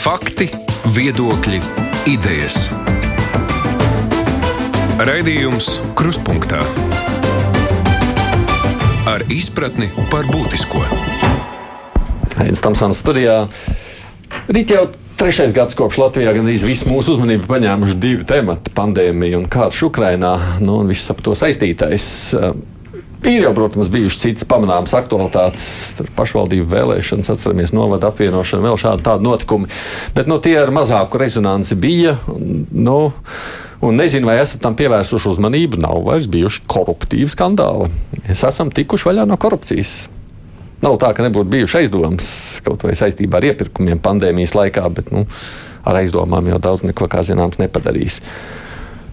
Fakti, viedokļi, idejas. Raidījums Kruspunkta ar izpratni par būtisko. Aizsmeļamies Tamsānas studijā. Rīt jau trešais gads kopš Latvijā gandrīz visu mūsu uzmanību paņēmuši divi temati - pandēmija un karš Ukrainā, nu, un viss ap to saistītais. Ir jau, protams, bijušas citas pamanāmas aktualitātes, pašvaldību vēlēšanas, atceramies, novada apvienošanu, vēl šādi tādi notikumi. Bet nu, tie ar mazāku rezonanci bija. Nu, Un nezinu, vai esat tam pievērsuši uzmanību. Nav vairs bijuši koruptīvi skandāli. Mēs esam tikuši vaļā no korupcijas. Nav tā, ka nebūtu bijuši aizdomas kaut vai saistībā ar iepirkumiem pandēmijas laikā, bet nu, ar aizdomām jau daudz neko, kā zināms, nepadarīs.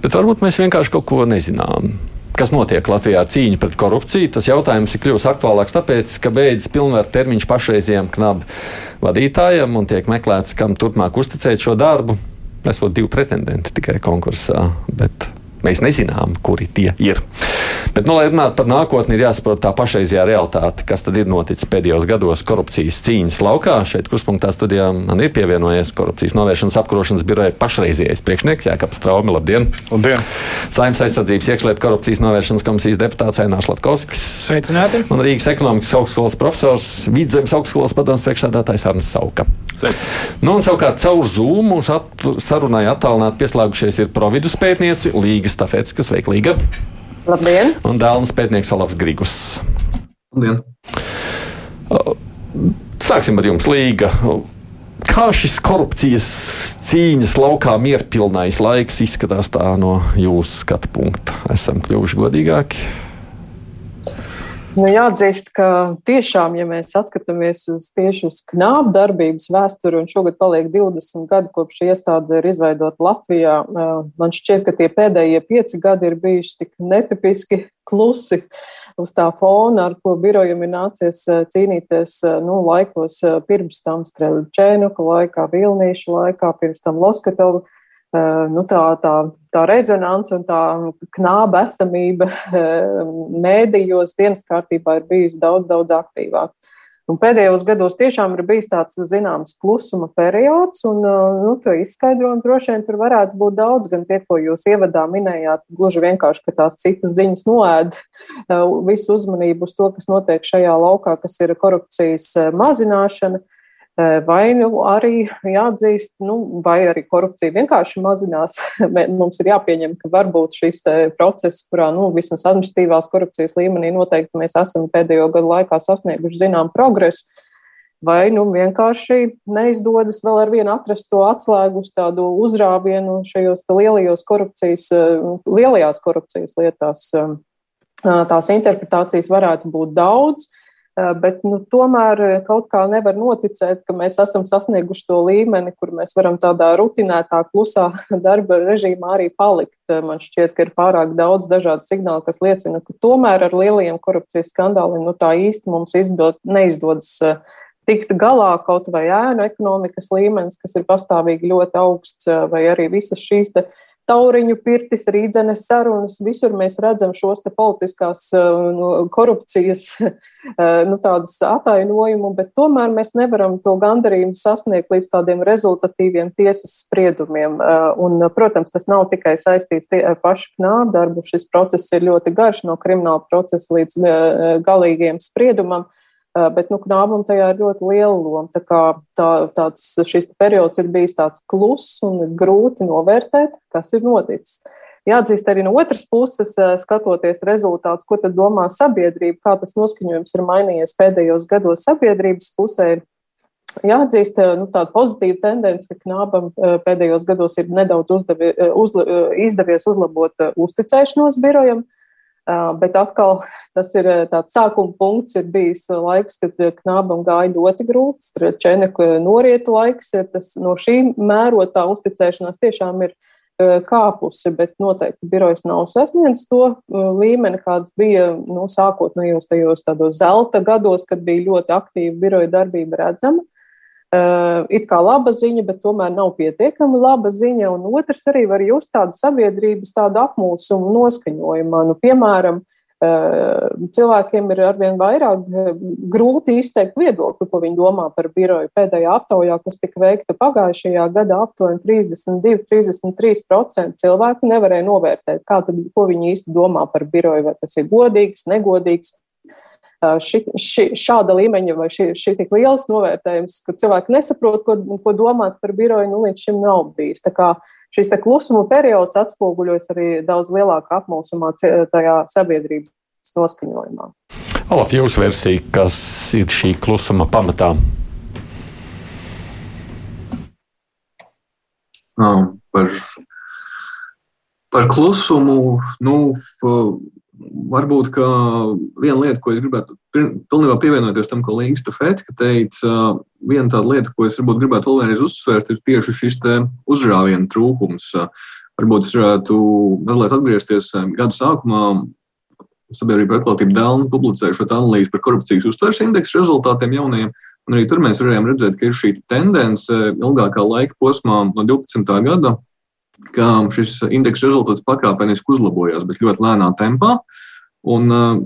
Bet varbūt mēs vienkārši kaut ko nezinām. Kas notiek Latvijā ar cīņu pret korupciju? Tas jautājums ir kļuvis aktuālāks tāpēc, ka beidzas pilnvaru termiņš pašreizējiem knabu vadītājam un tiek meklēts, kam turpmāk uzticēt šo darbu. Esot divi pretendenti tikai konkursā, bet Mēs nezinām, kuri tie ir. Bet, nu, lai runātu par nākotni, ir jāsaprot tā pašreizējā realitāte, kas tad ir noticis pēdējos gados korupcijas cīņas laukā. Šeit kurspunktā studijā man ir pievienojies korupcijas novēršanas apkarošanas biroja pašreizējais priekšnieks Jākaps Traumi. Labdien! Labdien. Saimnes aizsardzības iekšlietu korupcijas novēršanas komisijas deputāts Ainārs Latkovskis. Sveicināti! Un Rīgas ekonomikas augstskolas profesors, Vidzemes augstskolas padoms priekšsēdētājs Arnis Sauka. Nu, un savukārt caur Zoom sarunai attālināti pieslēgušies ir providus pētnieci Līga Stafetskas, veiklīga. Labdien! Un dēlnes pētnieks Olavs Grigus. Labdien! Sāksim ar jums, Līga. Kā šis korupcijas cīņas laukā mierpilnais laiks izskatās tā no jūsu skatu punkta? Esam kļuvuši godīgāki. Nu, jāatzīst, ka tiešām, ja mēs skatāmies uz tieši uz knābu darbības vēsturi, un šogad paliek 20 gadi kopš šī iestāde ir izveidota Latvijā, man šķiet, ka tie pēdējie pieci gadi ir bijuši tik netipiski klusi uz tā fona, ar ko birojam ir nācies cīnīties nu, laikos pirms tam Strēļķēnuka laikā, Vilnīša laikā, pirms tam Loskatovu nu, tā, tā, tā rezonance un tā knāba esamība mēdījos dienas kārtībā ir bijusi daudz, daudz aktīvāka. Un pēdējos gados tiešām ir bijis tāds zināms klusuma periods, un nu, to izskaidrojumu droši vien tur varētu būt daudz. Gan tie, ko jūs ievadā minējāt, gluži vienkārši, ka tās citas ziņas noēd visu uzmanību uz to, kas notiek šajā laukā, kas ir korupcijas mazināšana. Vai nu arī jāatzīst, nu, vai arī korupcija vienkārši mazinās. Mums ir jāpieņem, ka varbūt šis process, kurā nu, vismaz administratīvās korupcijas līmenī noteikti mēs esam pēdējo gadu laikā sasnieguši zinām progresu, vai nu vienkārši neizdodas vēl ar vienu atrast to atslēgu uz tādu uzrāvienu šajos lielajos korupcijas, lielajās korupcijas lietās. Tās interpretācijas varētu būt daudz. Eh, bet nu, tomēr kaut kā nevar noticēt, ka mēs esam sasnieguši to līmeni, kur mēs varam tādā rutinētā, klusā darba režīmā arī palikt. Eh, man šķiet, ka ir pārāk daudz dažādu signālu, kas liecina, ka tomēr ar lielajiem korupcijas skandāliem nu, tā īsti mums izdod, neizdodas eh, tikt galā kaut vai ēnu ekonomikas līmenis, kas ir pastāvīgi ļoti augsts, vai arī visas šīs tauriņu pirtis, rīdzenes sarunas, visur mēs redzam šos te politiskās nu, korupcijas nu, tādus atainojumu, bet tomēr mēs nevaram to gandarījumu sasniegt līdz tādiem rezultatīviem tiesas spriedumiem. Un, protams, tas nav tikai saistīts ar pašu knābdarbu, šis process ir ļoti garš no krimināla procesa līdz galīgiem spriedumam. Eh, bet nu, knābam tajā ir ļoti liela loma. Tā kā tā, tāds, šis periods ir bijis tāds kluss un grūti novērtēt, kas ir noticis. Jāatzīst arī no otras puses, eh, skatoties rezultātus, ko tad domā sabiedrība, kā tas noskaņojums ir mainījies pēdējos gados sabiedrības pusē. Jāatzīst, eh, nu, tāda pozitīva tendence, ka knābam pēdējos gados ir nedaudz uzdevi, uzla, izdevies uzlabot uzticēšanos birojam. Bet atkal tas ir tāds sākuma punkts, ir bijis laiks, kad knābam gāja ļoti grūti. Čeneku norieta laiks, tas no šī mērotā uzticēšanās tiešām ir kāpusi, bet noteikti birojas nav sasniedzis to līmeni, kāds bija nu, sākotnējos tajos tādos zelta gados, kad bija ļoti aktīva biroja darbība redzama. Uh, it kā laba ziņa, bet tomēr nav pietiekami laba ziņa. Un otrs arī var just tādu sabiedrības tādu apmulsumu noskaņojumu. Nu, piemēram, cilvēkiem ir arvien vairāk grūti izteikt viedokli, ko viņi domā par biroju. Pēdējā aptaujā, kas tika veikta pagājušajā gadā, aptuveni 32-33% cilvēku nevarēja novērtēt, kā tad, ko viņi īsti domā par biroju, vai tas ir godīgs, negodīgs. Ši, ši, šāda līmeņa vai šī, šī tik liels novērtējums, ka cilvēki nesaprot, ko, ko domāt par biroju, nu, līdz šim nav bijis. Tā kā šis klusuma periods atspoguļojas arī daudz lielākā apmulsumā tajā sabiedrības noskaņojumā. Olaf, jūsu versija, kas ir šī klusuma pamatā? Um, par, par klusumu, nu, varbūt viena lieta, ko es gribētu pilnībā pievienoties tam, ko Līgas Tafetka teica, viena tāda lieta, ko es varbūt gribētu vēlreiz uzsvērt, ir tieši šis uzrāvienu trūkums. Varbūt es varētu mazliet atgriezties gada sākumā. Sabiedrība atklātība Dēlna publicēja šo analīzi par korupcijas uztveres indeksu rezultātiem jaunajiem. Un arī tur mēs varējām redzēt, ka ir šī tendence ilgākā laika posmā no 12. gada ka šis indeksa rezultāts pakāpeniski uzlabojās, bet ļoti lēnā tempā. Un, uh,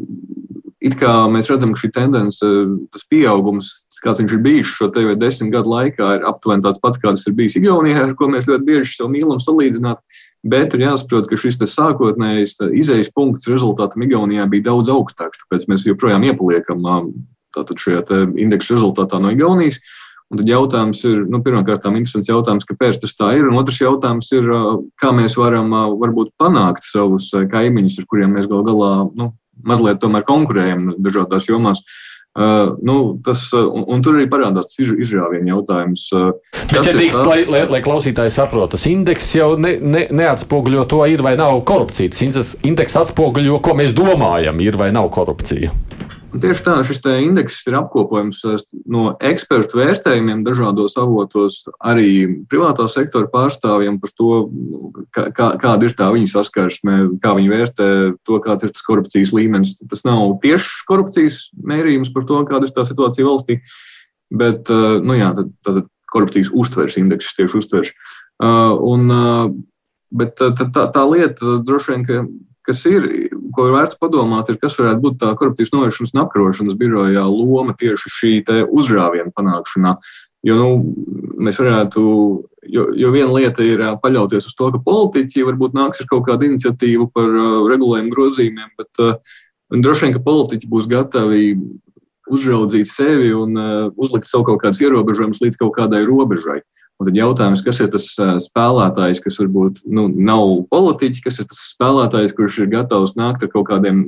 it kā mēs redzam, ka šī tendence, tas pieaugums, kāds viņš ir bijis šo te desmit gadu laikā, ir aptuveni tāds pats, kāds ir bijis Igaunijā, ar ko mēs ļoti bieži sev mīlam salīdzināt. Bet ir jāsaprot, ka šis sākotnējais izējas punkts rezultātam Igaunijā bija daudz augstāks. Tāpēc mēs joprojām iepaliekam šajā indeksa rezultātā no Igaunijas. Un tad jautājums ir, nu, pirmkārt, interesants jautājums, kāpēc tas tā ir. Un otrs jautājums ir, kā mēs varam varbūt panākt savus kaimiņus, ar kuriem mēs gal galā nu, mazliet tomēr konkurējam dažādās jomās. Uh, nu, tas, un, un tur arī parādās iz, izrāvienu jautājums. Uh, Bet, ja drīkst, tas... lai, lai, lai klausītāji saprotu, tas indeks jau ne, ne, neatspoguļo to, ir vai nav korupcija. Tas indeks atspoguļo, ko mēs domājam, ir vai nav korupcija. Un tieši tā, šis indeks ir apkopojums eh, no ekspertu vērtējumiem dažādos avotos, arī privātā sektora pārstāvjiem par to, kā, kāda ir tā viņa saskarsme, kā viņi vērtē to, kāds ir tas korupcijas līmenis. Tas nav tieši korupcijas mērījums par to, kāda ir tā situācija valstī, bet eh, nu, jā, tad, tad korupcijas uztveres indekss tieši uztveres. Uh, un, bet tā, tā, tā lieta droši vien, ka kas ir, ko ir vērts padomāt, ir, kas varētu būt tā korupcijas novēršanas un apkarošanas birojā loma tieši šī uzrāviena panākšanā. Jo nu, mēs varētu, jo, jo viena lieta ir paļauties uz to, ka politiķi varbūt nāks ar kaut kādu iniciatīvu par regulējumu grozījumiem, bet uh, droši vien, ka politiķi būs gatavi uzraudzīt sevi un uh, uzlikt sev kaut kādus ierobežojumus līdz kaut kādai robežai. Un tad jautājums, kas ir tas spēlētājs, kas varbūt nu, nav politiķis, kas ir tas spēlētājs, kurš ir gatavs nākt ar kaut kādiem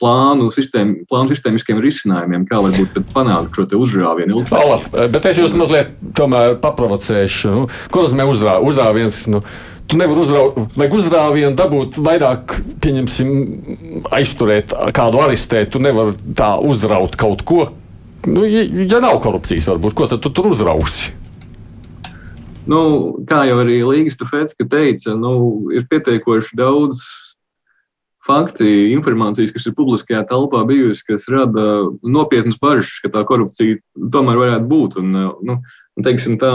plānu, sistēm, plānu sistēmiskiem risinājumiem, kā lai būtu panākt šo uzrāvienu. Olaf, bet es jūs mazliet paprovocēšu. Nu, ko nozīmē uzrā, uzrāviens? Nu, tu nevari vajag uzrāvienu dabūt vairāk, pieņemsim, aizturēt kādu arestēt. Tu nevari tā uzraut kaut ko. Nu, ja, ja nav korupcijas, varbūt, ko tad tu tur uzrausi? Nu, kā jau arī Līgas Tufetska teica, nu, ir pietiekoši daudz fakti, informācijas, kas ir publiskajā telpā bijusi, kas rada nopietnas bažas, ka tā korupcija tomēr varētu būt. Un, nu, teiksim, tā,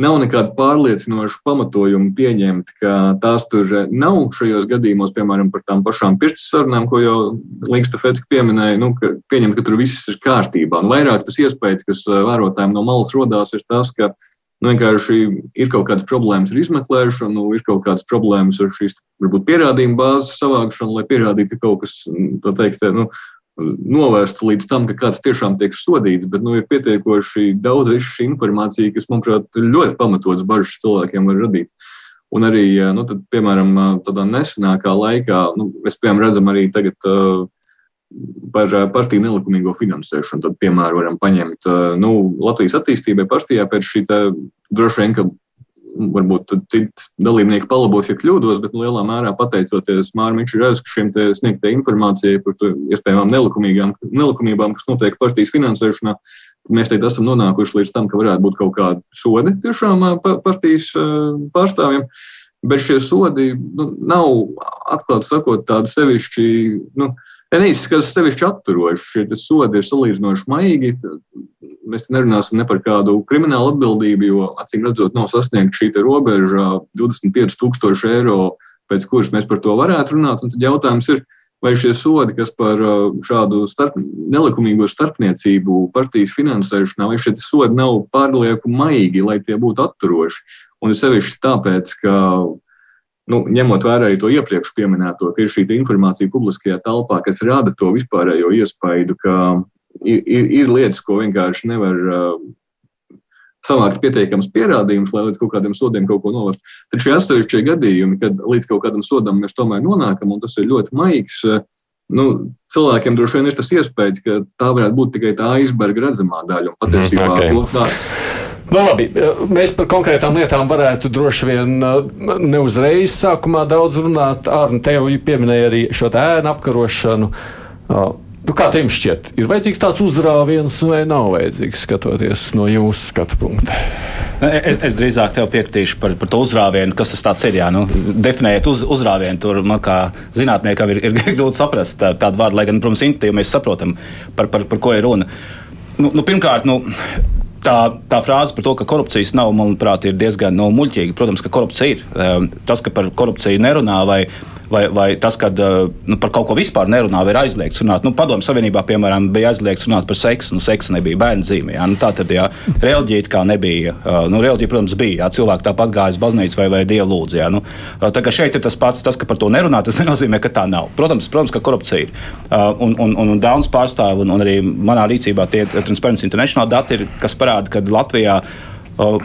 nav nekāda pārliecinoša pamatojuma pieņemt, ka tās tur nav šajos gadījumos, piemēram, par tām pašām pirkstu sarunām, ko jau Līgs Tafetska pieminēja, nu, ka pieņemt, ka tur viss ir kārtībā. Un vairāk tas iespējas, kas vērotājiem no malas rodās, ir tas, ka nu, vienkārši ir kaut kādas problēmas ar izmeklēšanu, ir kaut kādas problēmas ar šīs varbūt pierādījumu bāzes savākšanu, lai pierādītu, ka kaut kas, tā teikt, nu, novērst līdz tam, ka kāds tiešām tiek sodīts, bet nu, ir pietiekoši daudz šī informācija, kas, manuprāt, ļoti pamatots bažas cilvēkiem var radīt. Un arī, nu, tad, piemēram, tādā nesenākā laikā, nu, mēs piemēram redzam arī tagad uh, par partiju nelikumīgo finansēšanu. Tad, piemēram, varam paņemt nu, Latvijas attīstībai partijā pēc šī droši vien, ka varbūt citi dalībnieki palabos, ja kļūdos, bet lielā mērā pateicoties Mārķim Mikšķiņam sniegtajai informācijai par to iespējamām nelikumībām, kas notiek partijas finansēšanā, mēs teikt, esam nonākuši līdz tam, ka varētu būt kaut kādi sodi tiešām partijas pārstāvjiem. Bet šie sodi nu, nav, atklāti sakot, tādi sevišķi. Nu, neizskatās sevišķi atturoši. Šie sodi ir salīdzinoši maigi. Mēs nerunāsim ne par kādu kriminālu atbildību, jo acīm redzot, nav sasniegta šī robeža 25,000 eiro, pēc kuras mēs par to varētu runāt. Un tad jautājums ir, vai šie sodi, kas par šādu starp, nelikumīgo starpniecību partijas finansēšanā, vai šie sodi nav pārlieku maigi, lai tie būtu atturoši. Un sevišķi tāpēc, ka nu, ņemot vērā arī to iepriekš minēto, ka ir šī informācija publiskajā telpā, kas rada to vispārējo iespaidu, ka ir, ir, ir lietas, ko vienkārši nevar uh, savākt pietiekams pierādījums, lai līdz kaut kādiem sodiem kaut ko novestu. Tad šie atsevišķie gadījumi, kad līdz kaut kādam sodam mēs tomēr nonākam, un tas ir ļoti maigs, uh, nu, cilvēkiem droši vien ir tas iespējas, ka tā varētu būt tikai tā aizberga redzamā daļa. Un patiesībā mm, okay. tā Nu, labi, mēs par konkrētām lietām varētu droši vien neuzreiz sākumā daudz runāt. Arni, tev pieminēja arī šo ēnu apkarošanu. Nu, kā jums šķiet, ir vajadzīgs tāds uzrāviens vai nav vajadzīgs, skatoties no jūsu skatu punkta? Es, es drīzāk tev piekritīšu par, par to uzrāvienu, kas tas ir. Jā, nu, definējot uz, uzrāvienu, tur man kā zinātniekam ir, ir grūti saprast tā, tādu vārdu, lai gan, protams, intuitīvi mēs saprotam, par, par, par ko ir runa. Nu, nu, pirmkārt, nu, tā, tā frāze par to, ka korupcijas nav, manuprāt, ir diezgan no, nu, muļķīga. Protams, ka korupcija ir. Ehm, tas, ka par korupciju nerunā vai vai, vai tas, ka uh, nu, par kaut ko vispār nerunā, ir aizliegts runāt. Nu, Padomju Savienībā, piemēram, bija aizliegts runāt par seksu, nu, seksa nebija bērnu zīmē. Nu, tā tad, jā, reliģija kā nebija. Uh, nu, reliģija, protams, bija. Jā, cilvēki tāpat gāja uz baznīcu vai, vai. Jā, nu, uh, tā kā šeit ir tas pats, tas, ka par to nerunā, tas nenozīmē, ka tā nav. Protams, protams ka korupcija ir. Un, un, un, un Dāns pārstāv, un, un arī manā rīcībā tie Transparency International dati ir, kas parāda, ka Latvijā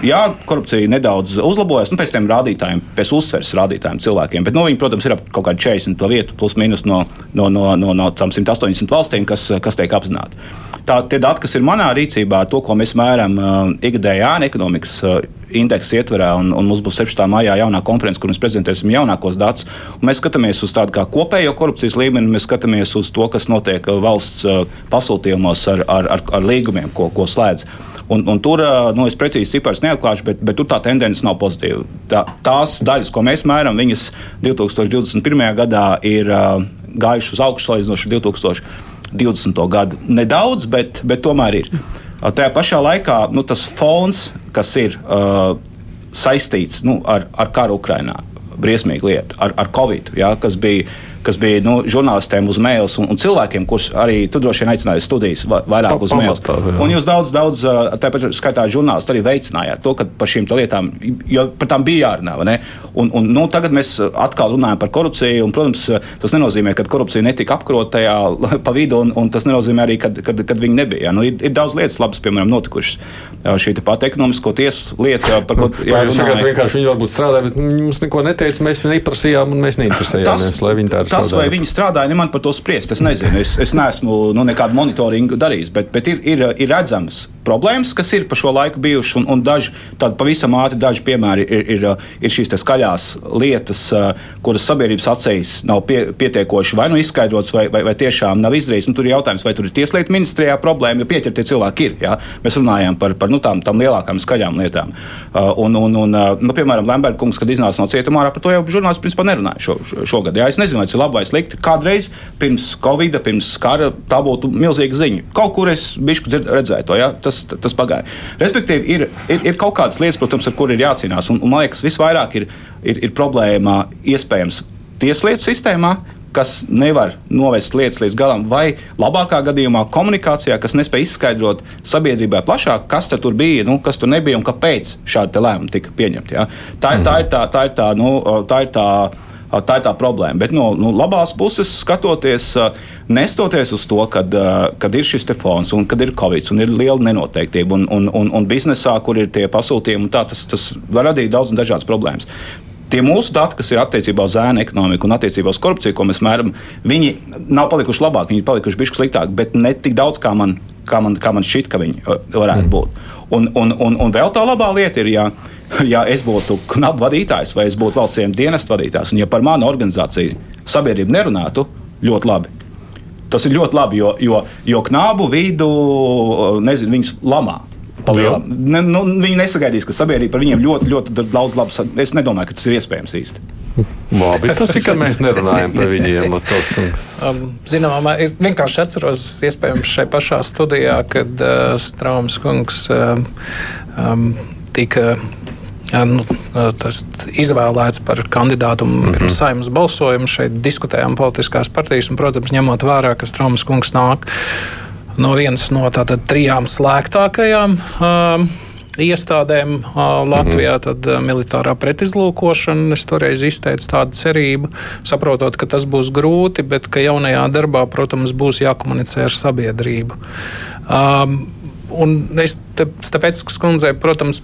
Jā, korupcija nedaudz uzlabojas nu, pēc tiem rādītājiem, pēc uzsveres rādītājiem cilvēkiem. Bet, nu, viņi, protams, ir ap kaut kādu 40 vietu, plus mīnus no, no, no, no, no tām 180 valstīm, kas, kas tiek apzināti. Tā, tie dati, kas ir manā rīcībā, to, ko mēs mēram uh, ikgadējā ekonomikas uh, indeksa ietverā, un, un mums būs 17. maijā jaunā konference, kur mēs prezentēsim jaunākos datus. Mēs skatāmies uz tādu kā kopējo korupcijas līmeni, mēs skatāmies uz to, kas notiek valsts uh, pasūtījumos ar, ar, ar, ar līgumiem, ko, ko slēdz. Un, un tur, nu, es precīzi cipars neatklāšu, bet, bet tur tā tendence nav pozitīva. Tā, tās daļas, ko mēs mēram, viņas 2021. gadā ir uh, gājušas uz augšu salīdzinoši ar 2020. gadu. Nedaudz, bet, bet tomēr ir. Uh, tajā pašā laikā nu, tas fons, kas ir uh, saistīts nu, ar, ar karu Ukrajinā, briesmīga lieta, ar, ar Covid, ja, kas bija kas bija nu, žurnālistiem uz mails un, un cilvēkiem, kurus arī tu droši vien aicināji studijas vairāk uz mails. Un jūs daudz, daudz, tāpat skaitā žurnālisti arī veicinājāt to, ka par šīm lietām, jo par tām bija jārunā. Un, un, nu, tagad mēs atkal runājam par korupciju, un, protams, tas nenozīmē, ka korupcija netika apkarota tajā pa vidu, un, un tas nenozīmē arī, ka, kad, kad viņi nebija. Nu, ir, ir daudz lietas labas, piemēram, notikušas. Šī pati ekonomisko tiesu lieta, par ko jā, jūs sakāt, vienkārši viņi varbūt strādāja, bet mums neko neteica, mēs viņu neprasījām un mēs neinteresējāmies, lai viņi tā tas, vai viņi strādāja, ne man par to spriest. Es nezinu, es, es neesmu nu, nekādu monitoringu darījis, bet, bet ir, ir, ir redzamas problēmas, kas ir pa šo laiku bijušas, un, un daži pavisam ātri daži piemēri ir, ir, ir šīs skaļās lietas, kuras sabiedrības acīs nav pie, pietiekoši vai nu izskaidrotas, vai, vai, vai tiešām nav izdarīts. Nu, tur ir jautājums, vai tur ir tieslietu ministrijā problēma, jo pieķertie cilvēki ir. Jā. Mēs runājam par, par nu, tām, tām lielākām skaļām lietām. Un, un, un, nu, piemēram, Lemberga kungs, kad iznāca no cietumā, par to jau žurnālisti principā nerunāja šo, šogad. Jā. Es nezinu, vai ir labi vai slikti. Kādreiz pirms Covid, pirms kara tā būtu milzīga ziņa. Kaut kur es bišku redzēju to. Tas tas, tas pagāja. Respektīvi, ir, ir, ir kaut kādas lietas, protams, ar kurām ir jācīnās. Un, un man liekas, visvairāk ir, ir, ir problēma iespējams tieslietu sistēmā, kas nevar novest lietas līdz galam, vai labākā gadījumā komunikācijā, kas nespēja izskaidrot sabiedrībai plašāk, kas tur bija, nu, kas tur nebija un kāpēc šādi lēmumi tika pieņemti. Ja? Tā, mm -hmm. tā ir tā, tā, ir tā, nu, tā, ir tā Tā ir tā problēma. Bet no nu, labās puses skatoties, nestoties uz to, kad, kad ir šis fons un kad ir covid un ir liela nenoteiktība un, un, un, un biznesā, kur ir tie pasūtījumi, tā, tas, tas var radīt daudz un dažādas problēmas. Tie mūsu dati, kas ir attiecībā uz ēnu ekonomiku un attiecībā uz korupciju, ko mēs mēram, viņi nav palikuši labāki, viņi ir palikuši bišķi sliktāki, bet ne tik daudz, kā man, kā man, kā man šķiet, ka viņi varētu mm. būt. Un, un, un, un vēl tā labā lieta ir, ja ja es būtu knapu vadītājs vai es būtu valsts dienestu vadītājs, un ja par manu organizāciju sabiedrība nerunātu, ļoti labi. Tas ir ļoti labi, jo, jo, jo knabu vidu, nezinu, viņus lamā. Ne, nu, viņi nesagaidīs, ka sabiedrība par viņiem ļoti, ļoti daudz labs. Es nedomāju, ka tas ir iespējams īsti. Labi, tas ir, ka mēs nerunājam par viņiem. um, Zināmā, es vienkārši atceros, iespējams, šai pašā studijā, kad uh, Strāms kungs uh, um, tika nu, izvēlēts par kandidātu mm -hmm. pirms saimnes balsojuma šeit diskutējām politiskās partijas un, protams, ņemot vērā, ka Straumas kungs nāk no vienas no tātad trijām slēgtākajām. Uh, iestādēm Latvijā, mm -hmm. tad militārā pretizlūkošana. Es toreiz izteicu tādu cerību, saprotot, ka tas būs grūti, bet ka jaunajā darbā, protams, būs jākomunicē ar sabiedrību. Um, un es te, tāpēc, skundzei, protams,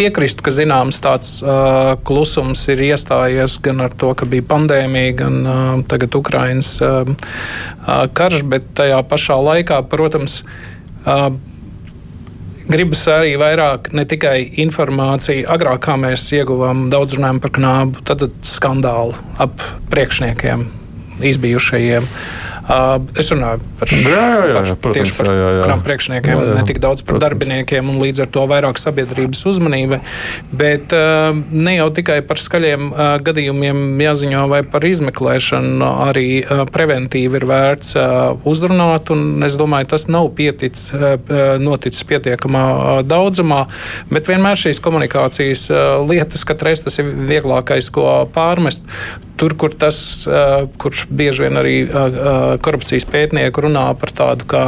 piekrītu, ka zināms tāds uh, klusums ir iestājies gan ar to, ka bija pandēmija, gan uh, tagad Ukrainas uh, uh, karš, bet tajā pašā laikā, protams, uh, gribas arī vairāk ne tikai informāciju. Agrāk, mēs ieguvām daudz runājumu par knābu, tad skandālu ap priekšniekiem, izbijušajiem. Uh, Es runāju par, jā, jā, jā, par, protams, par kram priekšniekiem, jā, jā, ne tik daudz par protams. darbiniekiem un līdz ar to vairāk sabiedrības uzmanība. Bet ne jau tikai par skaļiem gadījumiem jāziņo vai par izmeklēšanu, arī preventīvi ir vērts uzrunāt, un es domāju, tas nav pieticis, noticis pietiekamā daudzumā, bet vienmēr šīs komunikācijas lietas, katreiz tas ir vieglākais, ko pārmest. Tur, kur tas, kur bieži vien arī korupcijas pētnieki runā par tādu kā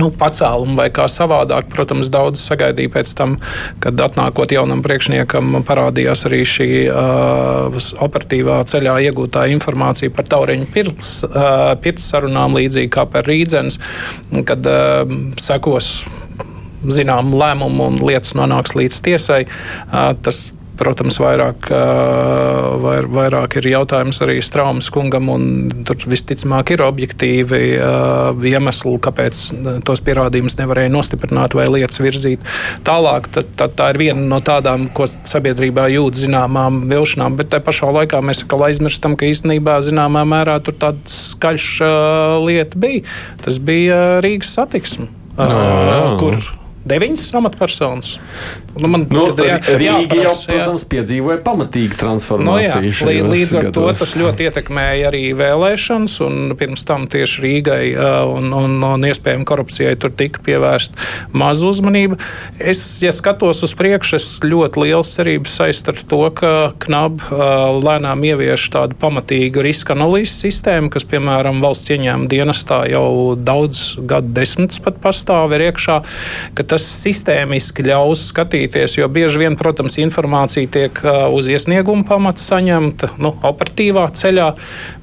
nu, pacēlumu vai kā savādāk. Protams, daudz sagaidīja pēc tam, kad atnākot jaunam priekšniekam, parādījās arī šī uh, operatīvā ceļā iegūtā informācija par tauriņu pirts, uh, pirts sarunām, līdzīgi kā par rīdzenes, kad uh, sekos zinām lēmumu un lietas nonāks līdz tiesai. Uh, tas Protams, vairāk, vair, vairāk ir jautājums arī Straumas kungam, un tur visticamāk ir objektīvi iemesli, kāpēc tos pierādījumus nevarēja nostiprināt vai lietas virzīt tālāk. Tad, tad tā ir viena no tādām, ko sabiedrībā jūt zināmām vilšanām, bet tā pašā laikā mēs aizmirstam, ka īstenībā zināmā mērā tur tāda skaļš lieta bija. Tas bija Rīgas satiksme, no, jā, jā. Deviņas amatpersonas. Nu, man nu, jā, Rīga jau, protams, jā. piedzīvoja pamatīgu transformāciju. Nu, jā, līdz, līdz ar gados. to tas ļoti ietekmēja arī vēlēšanas, un pirms tam tieši Rīgai un, un, un iespējami korupcijai tur tika pievērsta maza uzmanība. Es, ja skatos uz priekšu, es ļoti liels cerības saist ar to, ka KNAB lēnām ievieš tādu pamatīgu riska analīzes sistēmu, kas, piemēram, valsts ieņēmuma dienestā jau daudz gadu desmitus pat pastāv ir iekšā, ka tas sistēmiski ļaus skatīties, jo bieži vien, protams, informācija tiek uz iesnieguma pamata saņemta nu, operatīvā ceļā,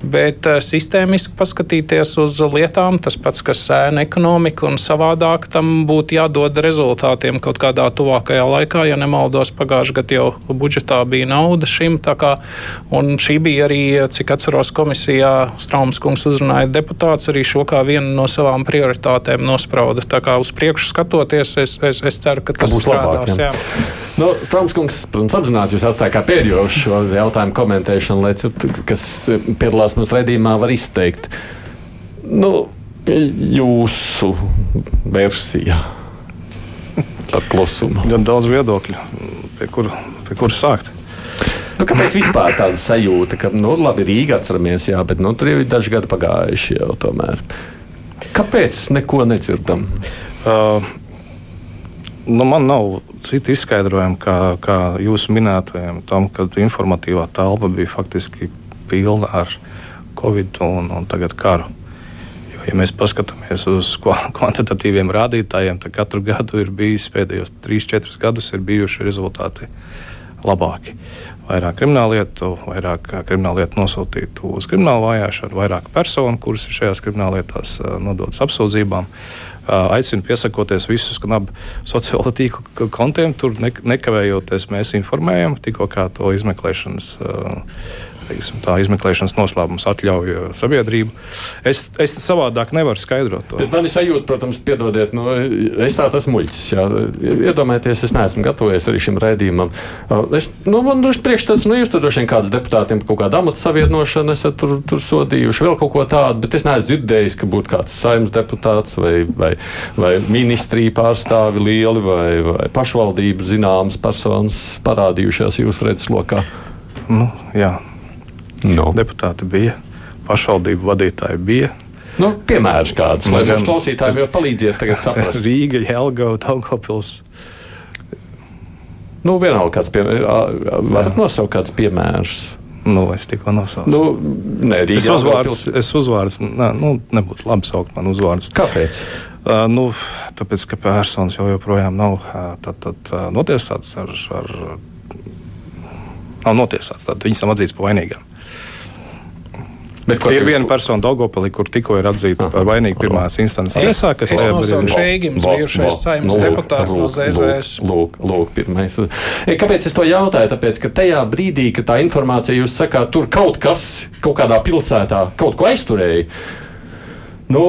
bet sistēmiski paskatīties uz lietām, tas pats, kas sēna ekonomika un savādāk tam būtu jādod rezultātiem kaut kādā tuvākajā laikā. Ja nemaldos, pagājušajā gadā jau budžetā bija nauda šim, kā, un šī bija arī, cik atceros, komisijā Straumas kungs uzrunāja deputāts arī šo kā vienu no savām prioritātēm nosprauda. Tā kā uz priekšu skatoties, es, es, es ceru, ka tas būs strādās. Labāk, jā. Nu, Strāmskungs, protams, apzināti jūs atstājat kā pēdējo šo jautājumu komentēšanu, lai citi, kas piedalās mūsu redzījumā, var izteikt nu, jūsu versiju par klusumu. Gan daudz viedokļu, pie kura kur sākt. Nu, kāpēc vispār tāda sajūta, ka, nu, labi, Rīgā atceramies, jā, bet nu, tur jau ir daži gadi pagājuši jau tomēr. Kāpēc neko nedzirdam? Uh, Nu, man nav citu izskaidrojumu, kā, kā jūsu minētajam, tam, kad informatīvā telpa bija faktiski pilna ar covid un, un tagad karu. Jo, ja mēs paskatāmies uz kvantitatīviem rādītājiem, tad katru gadu ir bijis pēdējos 3-4 gadus ir bijuši rezultāti labāki. Vairāk krimināllietu, vairāk krimināllietu nosūtītu uz kriminālu vajāšanu, vairāk personu, kuras ir šajās krimināllietās nodotas apsūdzībām. Aicinu piesakoties visus knabu sociālo tīklu kontiem. Tur nekavējoties mēs informējam tikko kā to izmeklēšanas teiksim, tā izmeklēšanas noslēpums atļauj sabiedrību. Es, es savādāk nevaru skaidrot to. Man ir sajūta, protams, piedodiet, nu, es tā esmu muļķis. Jā. Iedomājieties, es neesmu gatavojies arī šim raidījumam. Es, nu, man ir priekšstats, nu, jūs tur droši vien kādus deputātiem kaut kādu amatu savienošanu esat tur, tur sodījuši, vēl kaut ko tādu, bet es neesmu dzirdējis, ka būtu kāds saimnes deputāts vai, vai, vai ministrija pārstāvi lieli vai, vai pašvaldību zināmas personas parādījušās jūsu redzeslokā. Nu, jā, No. Deputāti bija, pašvaldību vadītāji bija. Nu, piemērs kāds, lai mūsu klausītājiem jau palīdziet tagad saprast. Rīga, Jelgava, Daugavpils. Nu, vienalga, kāds piemērs. Varat nosaukt kādus piemērus? Nu, es tikko nosaucu. Nu, nē, es uzvārdus, es uzvārdus, nē, nu, nebūtu labi saukt man uzvārdus. Kāpēc? Uh, nu, tāpēc, ka personas jau joprojām nav tad, tad, notiesātas ar, ar nav notiesāts. Tad viņas nav atzītas par vainīgām. Bet ir viena persona, Dogopeli, kur tikko ir atzīta par vainīgu pirmās instances tiesā, kas ir nosaucts Šeigims, bijušais saimnes deputāts no ZZS. Lūk, lūk, pirmais. Kāpēc es to jautāju? Tāpēc, ka tajā brīdī, kad tā informācija jūs sakāt, tur kaut kas kaut kādā pilsētā kaut ko aizturēja, nu,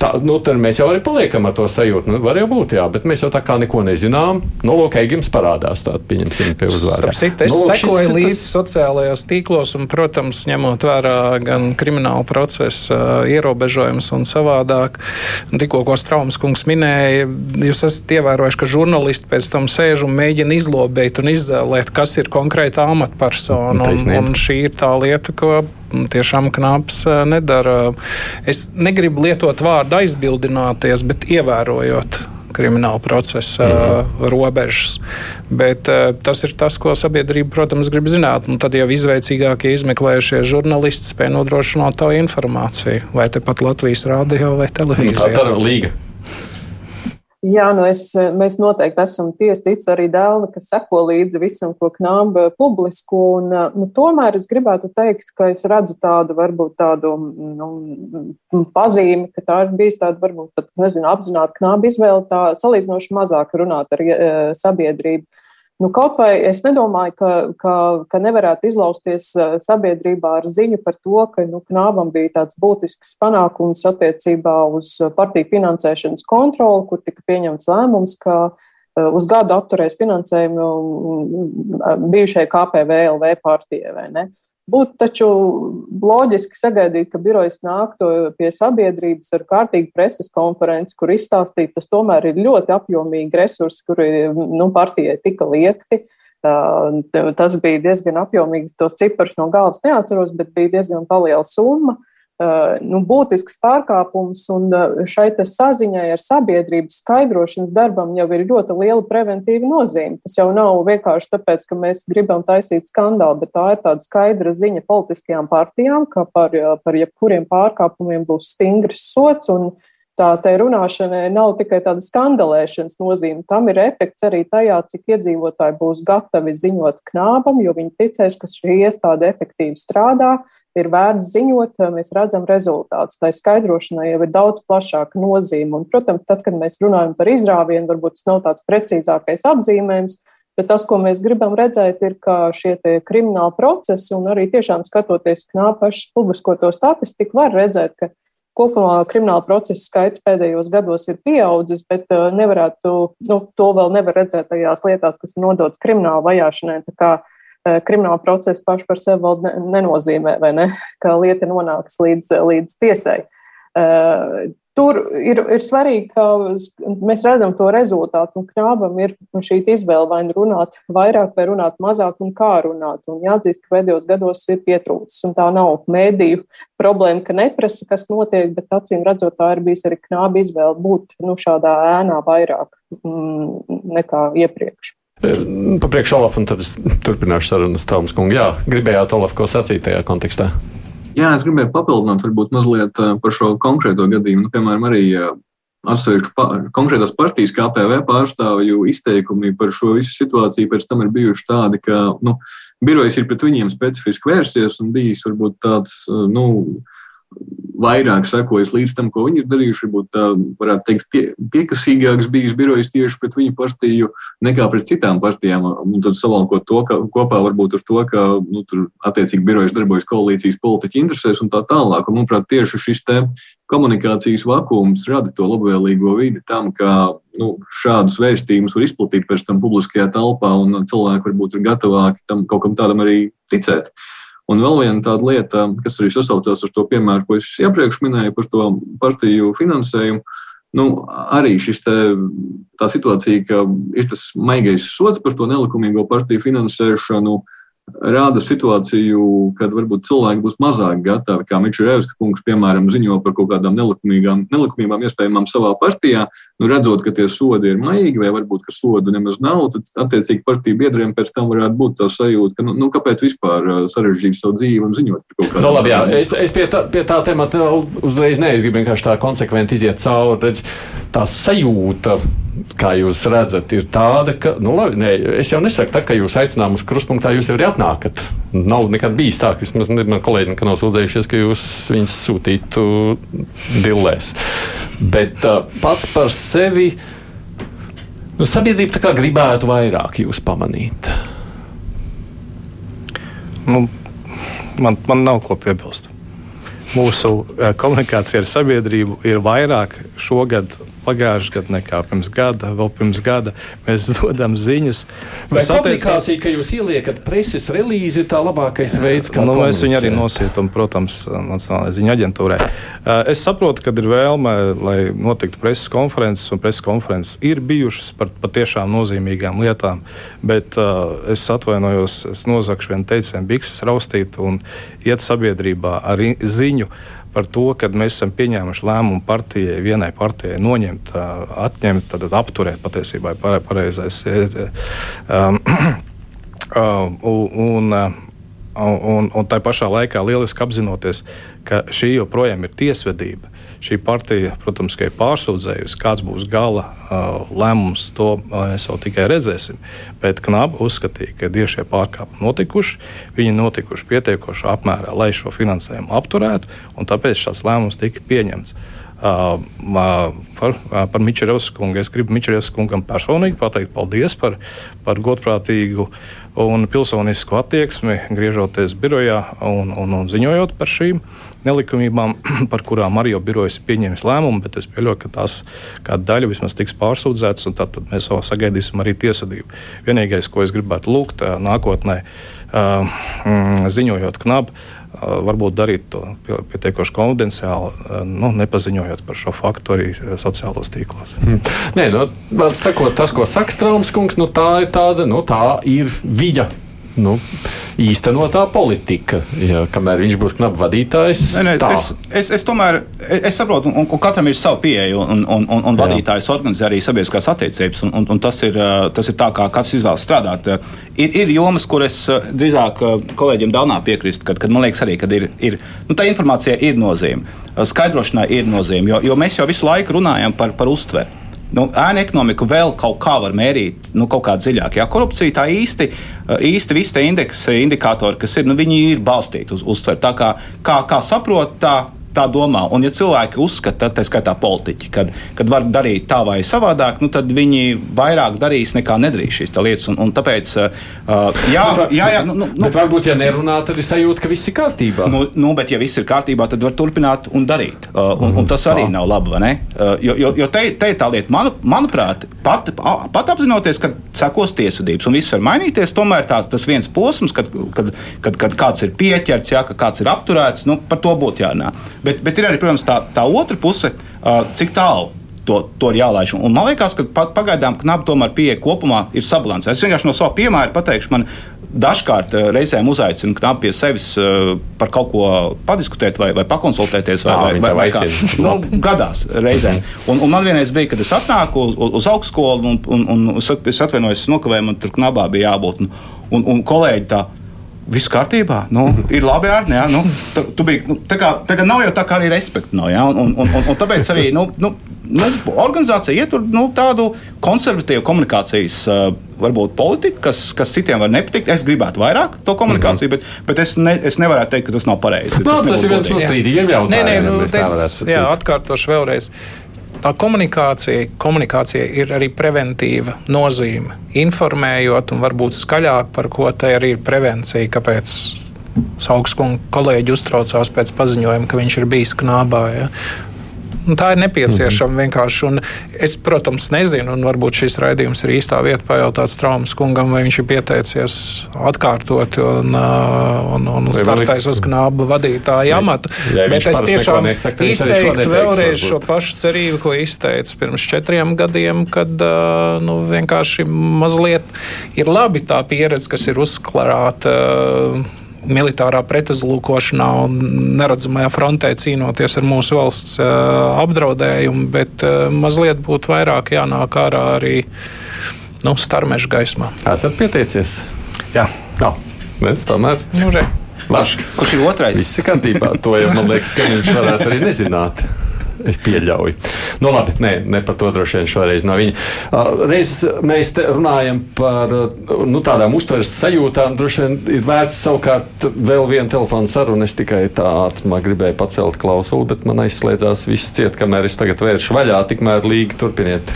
tā, nu, tad mēs jau arī paliekam ar to sajūtu. Nu, var jau būt, jā, bet mēs jau tā kā neko nezinām. Nu, lūk, Eigims parādās tādā, pieņemsim, pie uzvārda. Es nu, lūk, sekoju līdzi tas... sociālajos tīklos un, protams, ņemot vērā gan kriminālu procesu ierobežojumus un savādāk. Tikko, ko Straumas kungs minēja, jūs esat ievērojuši, ka žurnālisti pēc tam sēž un mēģina izlobēt un izzēlēt, kas ir konkrēta amatpersona. Un, un šī ir tā lieta, ko tiešām knaps nedara. Es negribu lietot vārdu aizbildināties, bet ievērojot krimināla procesa mm. robežas. Bet uh, tas ir tas, ko sabiedrība, protams, grib zināt. Un tad jau izveicīgākie izmeklējušie žurnālisti spēj nodrošināt to informāciju, vai tepat Latvijas rādio vai televīzijā. Tā ir līga. Jā, nu es, mēs noteikti esam tiesīti arī dēli, kas seko līdzi visam, ko knāba publisko. Un, nu, tomēr es gribētu teikt, ka es redzu tādu, varbūt tādu nu, pazīmi, ka tā ir bijis tāda, varbūt pat, nezinu, apzināta knāba izvēle, tā salīdzinoši mazāk runāt ar e, sabiedrību. Nu, kaut vai es nedomāju, ka, ka, ka nevarētu izlausties eh, sabiedrībā ar ziņu par to, ka nu, Knābam bija tāds būtisks panākums attiecībā uz partiju finansēšanas kontroli, kur tika pieņemts lēmums, ka eh, uz gadu apturēs finansējumu bijušajai KPVLV partijai. Būtu taču loģiski sagaidīt, ka birojas nāktu pie sabiedrības ar kārtīgu preses konferenci, kur izstāstītu, tas tomēr ir ļoti apjomīgi resursi, kuri nu, partijai tika liekti. Tas bija diezgan apjomīgs, tos ciprus no galvas neatceros, bet bija diezgan liela summa. Eh, nu, būtisks pārkāpums, un eh, šai saziņai ar sabiedrības skaidrošanas darbam jau ir ļoti liela preventīva nozīme. Tas jau nav vienkārši tāpēc, ka mēs gribam taisīt skandālu, bet tā ir tāda skaidra ziņa politiskajām partijām, ka par, eh, par jebkuriem pārkāpumiem būs stingrs sots. Tā te runāšanai nav tikai tāda skandalēšanas nozīme. Tam ir efekts arī tajā, cik iedzīvotāji būs gatavi ziņot knābam, jo viņi ticēs, ka šī iestāde efektīvi strādā, ir vērts ziņot, mēs redzam rezultātus. Tā skaidrošanai jau ir daudz plašāka nozīme. Un, protams, tad, kad mēs runājam par izrāvienu, varbūt tas nav tāds precīzākais apzīmējums, bet tas, ko mēs gribam redzēt, ir, ka šie krimināli procesi un arī tiešām skatoties knāpašas publiskoto statistiku, var redzēt, ka kopumā krimināla procesa skaits pēdējos gados ir pieaudzis, bet nevarētu, nu, to vēl nevar redzēt tajās lietās, kas ir nodotas krimināla vajāšanai. Eh, krimināla procesa paši par sevi vēl nenozīmē, ne, ka lieta nonāks līdz, līdz tiesai. Eh, tur ir, ir svarīgi, ka mēs redzam to rezultātu, un knābam ir šī izvēle vai nu runāt vairāk, vai runāt mazāk, un kā runāt. Un jāatzīst, ka pēdējos gados ir pietrūcis, un tā nav mēdīju problēma, ka neprasa, kas notiek, bet acīm redzot, tā ir bijis arī knāba izvēle būt nu, šādā ēnā vairāk mm, nekā iepriekš. Papriekš Olaf, un tad es turpināšu sarunu Stāvums kungu. Jā, gribējāt Olaf, ko sacīt tajā kontekstā? Jā, es gribēju papildināt varbūt mazliet eh, par šo konkrēto gadījumu. Nu, piemēram, arī eh, atsevišķu pa, konkrētās partijas KPV pārstāvju izteikumi par šo visu situāciju pēc tam ir bijuši tādi, ka nu, birojas ir pret viņiem specifiski vērsies un bijis varbūt tāds, nu, vairāk sekojas līdz tam, ko viņi ir darījuši. Varbūt tā varētu teikt, pie, piekasīgāks bijis birojs tieši pret viņu partiju nekā pret citām partijām. Un tad savalkot to ka, kopā varbūt ar to, ka nu, tur attiecīgi birojas darbojas koalīcijas politiķu interesēs un tā tālāk. Un, manuprāt, tieši šis te komunikācijas vakums rada to labvēlīgo vidi tam, ka nu, šādus vēstījumus var izplatīt pēc tam publiskajā telpā, un cilvēki varbūt ir gatavāki tam kaut kam tādam arī ticēt. Un vēl viena tāda lieta, kas arī sasaucās ar to piemēru, ko es iepriekš minēju par to partiju finansējumu. Nu, arī šis te, tā situācija, ka ir tas maigais sots par to nelikumīgo partiju finansēšanu, rāda situāciju, kad varbūt cilvēki būs mazāk gatavi, kā Mičurēvska kungs, piemēram, ziņo par kaut kādām nelikumīgām, nelikumībām iespējamām savā partijā, nu, redzot, ka tie sodi ir maigi vai varbūt, ka sodu nemaz nav, tad attiecīgi partiju biedriem pēc tam varētu būt tā sajūta, ka, nu, nu kāpēc vispār sarežģīt savu dzīvi un ziņot par kaut. No, nu, labi, jā, es, es pie tā, pie tā temata uzreiz neizgribu vienkārši tā konsekventi iziet cauri, redz, tā sajūta kā jūs redzat, ir tāda, ka, nu, labi, ne, es jau nesaku, tā, ka jūs aicinām uz kruspunktā, jūs jau arī atnākat. Nav nekad bijis tā, ka vismaz man kolēģi nav sūdzējušies, ka jūs viņus sūtītu dillēs. Bet uh, pats par sevi, nu, sabiedrība tā kā gribētu vairāk jūs pamanīt. Nu, man, man nav ko piebilst. Mūsu komunikācija ar sabiedrību ir vairāk šogad pagājušajā gadā nekā pirms gada, vēl pirms gada. Mēs dodam ziņas. Vai komunikācija, ka jūs ieliekat preses relīzi, ir tā labākais veids, kā nu, mēs viņu arī nosūtām, protams, Nacionālajai ziņu aģentūrai. Es saprotu, ka ir vēlme, lai notiktu preses konferences, un preses konferences ir bijušas par patiešām nozīmīgām lietām, bet uh, es atvainojos, es nozagšu vienu teicienu, bikses raustīt un iet sabiedrībā ar ziņu par to, ka mēs esam pieņēmuši lēmumu partijai, vienai partijai noņemt, atņemt, tad apturēt patiesībā pareizais. Um, un, un, un tā pašā laikā lieliski apzinoties, ka šī joprojām ir tiesvedība. Šī partija, protams, ir pārsūdzējusi, kāds būs gala uh, lēmums. To mēs vēl tikai redzēsim. Bet Knapa uzskatīja, ka ir šie pārkāpumi notikuši. Viņi notikuši pietiekošā apmērā, lai šo finansējumu apturētu, un tāpēc šāds lēmums tika pieņemts. Uh, par, par Mičerevs kungu. Es gribu Mičerevs kungam personīgi pateikt paldies par, par godprātīgu un pilsonisku attieksmi, griežoties birojā un, un, un ziņojot par šīm nelikumībām, par kurām arī jau birojas ir pieņēmis lēmumu, bet es pieļauju, ka tās kāda daļa vismaz tiks pārsūdzētas, un tad, tad mēs sagaidīsim arī tiesvedību. Vienīgais, ko es gribētu lūgt nākotnē, mm, ziņojot knabu, varbūt darīt to pietiekoši konfidenciāli, nu, nepaziņojot par šo faktu arī sociālos tīklos. Hmm. Nē, nu, sakot, tas, ko saka Strāms kungs, nu, tā ir tāda, nu, tā ir viņa nu, īstenotā politika. Ja, kamēr viņš būs knapi vadītājs, nē, nē, es, es, es tomēr es saprotu, un, un katram ir sava pieeja, un, un, un, un vadītājs organizē arī sabiedriskās attiecības, un, un, un tas, ir, tas ir tā, kā katrs izvēlas strādāt. Ir, ir jomas, kur es drīzāk kolēģiem Daunā piekrīstu, kad, kad man liekas arī, ir, ir nu, tā informācija ir nozīme. Skaidrošanai ir nozīme, jo, jo mēs jau visu laiku runājam par, par uztveri. Nu, ēna ekonomiku vēl kaut kā var mērīt, nu, kaut kā dziļāk. Jā, korupcija tā īsti, īsti visi tie indeksi, indikatori, kas ir, nu, viņi ir balstīti uz uztveru. Tā kā, kā, kā saprot, tā tā domā. Un, ja cilvēki uzskata, tā skaitā politiķi, kad, kad var darīt tā vai savādāk, nu, tad viņi vairāk darīs nekā nedarīs šīs lietas. Un, un tāpēc, uh, jā, bet, jā, jā, nu, nu, bet varbūt, ja nerunā, tad ir sajūta, ka viss ir kārtībā. Nu, nu, bet, ja viss ir kārtībā, tad var turpināt un darīt. Uh, un, un tas arī tā. nav labi? Uh, jo jo, jo te, te ir tā lieta, manu, manuprāt, pat, pat apzinoties, ka sekos tiesvedības un viss var mainīties, tomēr tā, tas viens posms, kad, kad, kad, kad kāds ir pieķerts, jā, ka kāds ir apturēts, nu, par to būtu jārunā. Bet, bet ir arī, protams, tā, tā otra puse, cik tālu to, to ir jālaiž. Un man liekas, ka pagaidām knapi tomēr pieeja kopumā ir sabalansēta. Es vienkārši no sava piemēra pateikšu, man dažkārt reizēm uzaicina knapi pie sevis par kaut ko padiskutēt vai, vai pakonsultēties. Vai, vai, vai, vai kā, nu, gadās reizēm. Un, un man vienreiz bija, kad es atnāku uz, uz augstskolu un, un, un es atvainojos, nokavēju, man tur knabā bija jābūt. Un, un, un kolēģi tā Viss kārtībā, nu, ir labi ar viņu. Nu, tu, tu biji, nu, tā, kā, tā kā nav jau tā, kā arī respekta nav. Ja? Un, un, un, un tāpēc arī nu, nu, nu, organizācija ietur nu, tādu konservatīvu komunikācijas uh, varbūt politiku, kas, kas citiem var nepatikt. Es gribētu vairāk to komunikāciju, -hmm. bet, bet es, ne, es nevaru teikt, ka tas nav pareizi. No, tas, tas ir viens no strīdīgiem jautājumiem. Nē, nē, nu, es, jā, atkārtošu vēlreiz tā komunikācija, komunikācija ir arī preventīva nozīme. Informējot, un varbūt skaļāk par ko te arī ir prevencija, kāpēc Saugskunga kolēģi uztraucās pēc paziņojuma, ka viņš ir bijis knābā. Ja? Un tā ir nepieciešama mm -hmm. vienkārši. Un es, protams, nezinu, un varbūt šis raidījums ir īstā vieta pajautāt Straumas kungam, vai viņš ir pieteicies atkārtot un, un, un startais uz knābu vadītāja amatu. Ja Bet es tiešām nesaka, izteiktu vēlreiz šo pašu cerību, ko izteicu pirms četriem gadiem, kad nu, vienkārši mazliet ir labi tā pieredze, kas ir uzklārāta militārā pretuzlūkošanā un neredzamajā frontē cīnoties ar mūsu valsts apdraudējumu, bet mazliet būtu vairāk jānāk ārā arī nu, starmeža gaismā. Esat pieteicies? Jā. Jā. Bet tomēr. Nu, kurš ir otrais? Viss ir kārtībā. To jau man liekas, ka viņš varētu arī nezināt. Es pieļauju. Nu, labi, nē, ne par to droši vien šoreiz no viņa. Reiz mēs runājam par nu, tādām uztveres sajūtām. Droši vien ir vērts savukārt vēl vienu telefonu sarunu. Es tikai tā ātrumā gribēju pacelt klausuli, bet man aizslēdzās viss ciet, kamēr es tagad vēršu vaļā. Tikmēr līgi turpiniet.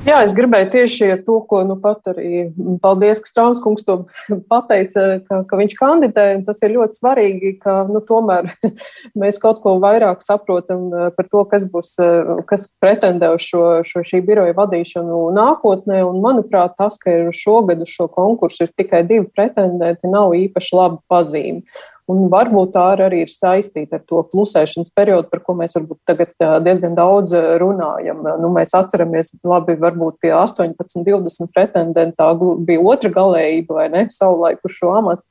Jā, es gribēju tieši ar to, ko nu pat arī paldies, ka Strānskungs to pateica, ka, ka viņš kandidē. Tas ir ļoti svarīgi, ka nu, tomēr mēs kaut ko vairāk saprotam eh, par to, kas būs, eh, kas pretendē uz šo, šo šī biroja vadīšanu nākotnē. Un, manuprāt, tas, ka ir šogad uz šo konkursu ir tikai divi pretendenti, nav īpaši laba pazīme. Un varbūt tā arī ir saistīta ar to klusēšanas periodu, par ko mēs varbūt tagad diezgan daudz runājam. Nu, mēs atceramies, labi, varbūt tie 18, 20 pretendenti, tā bija otra galējība vai ne, savulaik uz šo amatu.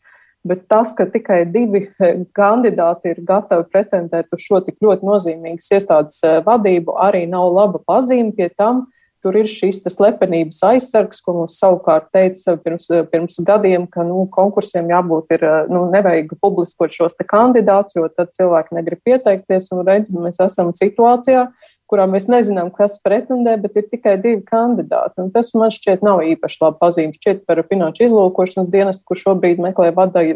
Bet tas, ka tikai divi kandidāti ir gatavi pretendēt uz šo tik ļoti nozīmīgas iestādes vadību, arī nav laba pazīme pie tam, Tur ir šis slepenības aizsargs, ko mums savukārt teica pirms, pirms gadiem, ka nu, konkursiem jābūt, ir, nu, nevajag publiskot šos kandidātus, jo tad cilvēki negrib pieteikties. Un redz, mēs esam situācijā, kurā mēs nezinām, kas pretendē, bet ir tikai divi kandidāti. Un tas man šķiet nav īpaši labi pazīmes. Šķiet par finanšu izlūkošanas dienestu, kur šobrīd meklē vadītāji,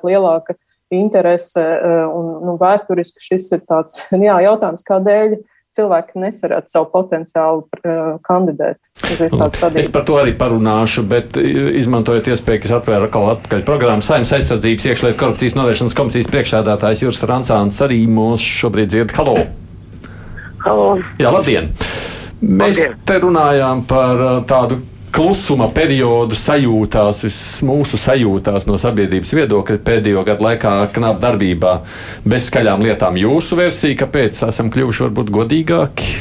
ir lielāka interese eh, un nu, vēsturiski šis ir tāds jā, jautājums, kādēļ cilvēki nesarāt savu potenciālu uh, kandidēt. Es par to arī parunāšu, bet izmantojot iespēju, ka es atvēru atkal atpakaļ programmu Saimnes aizsardzības iekšlietu korupcijas novēršanas komisijas priekšsēdētājs Juris Rancāns arī mūs šobrīd dzird. Halo! Halo! Jā, labdien! Mēs labdien. te runājām par tādu klusuma periodu sajūtās, mūsu sajūtās no sabiedrības viedokļa pēdējo gadu laikā knap darbībā bez skaļām lietām. Jūsu versija, kāpēc esam kļuvuši varbūt godīgāki?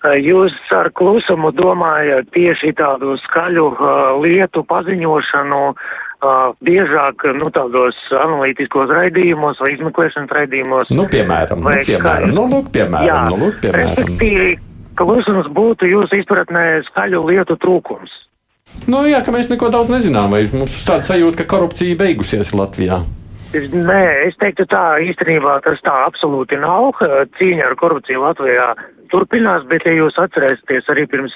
Jūs ar klusumu domājat tieši tādu skaļu uh, lietu paziņošanu, uh, biežāk nu, tādos analītiskos raidījumos vai izmeklēšanas raidījumos. Nu, piemēram, nu, piemēram, nu, lūk, piemēram, jā, nu, lūk, piemēram klusums būtu jūsu izpratnē skaļu lietu trūkums? Nu, jā, ka mēs neko daudz nezinām, vai mums ir tāda sajūta, ka korupcija beigusies Latvijā. Nē, es teiktu tā, īstenībā tas tā absolūti nav. Cīņa ar korupciju Latvijā turpinās, bet, ja jūs atcerēsieties, arī pirms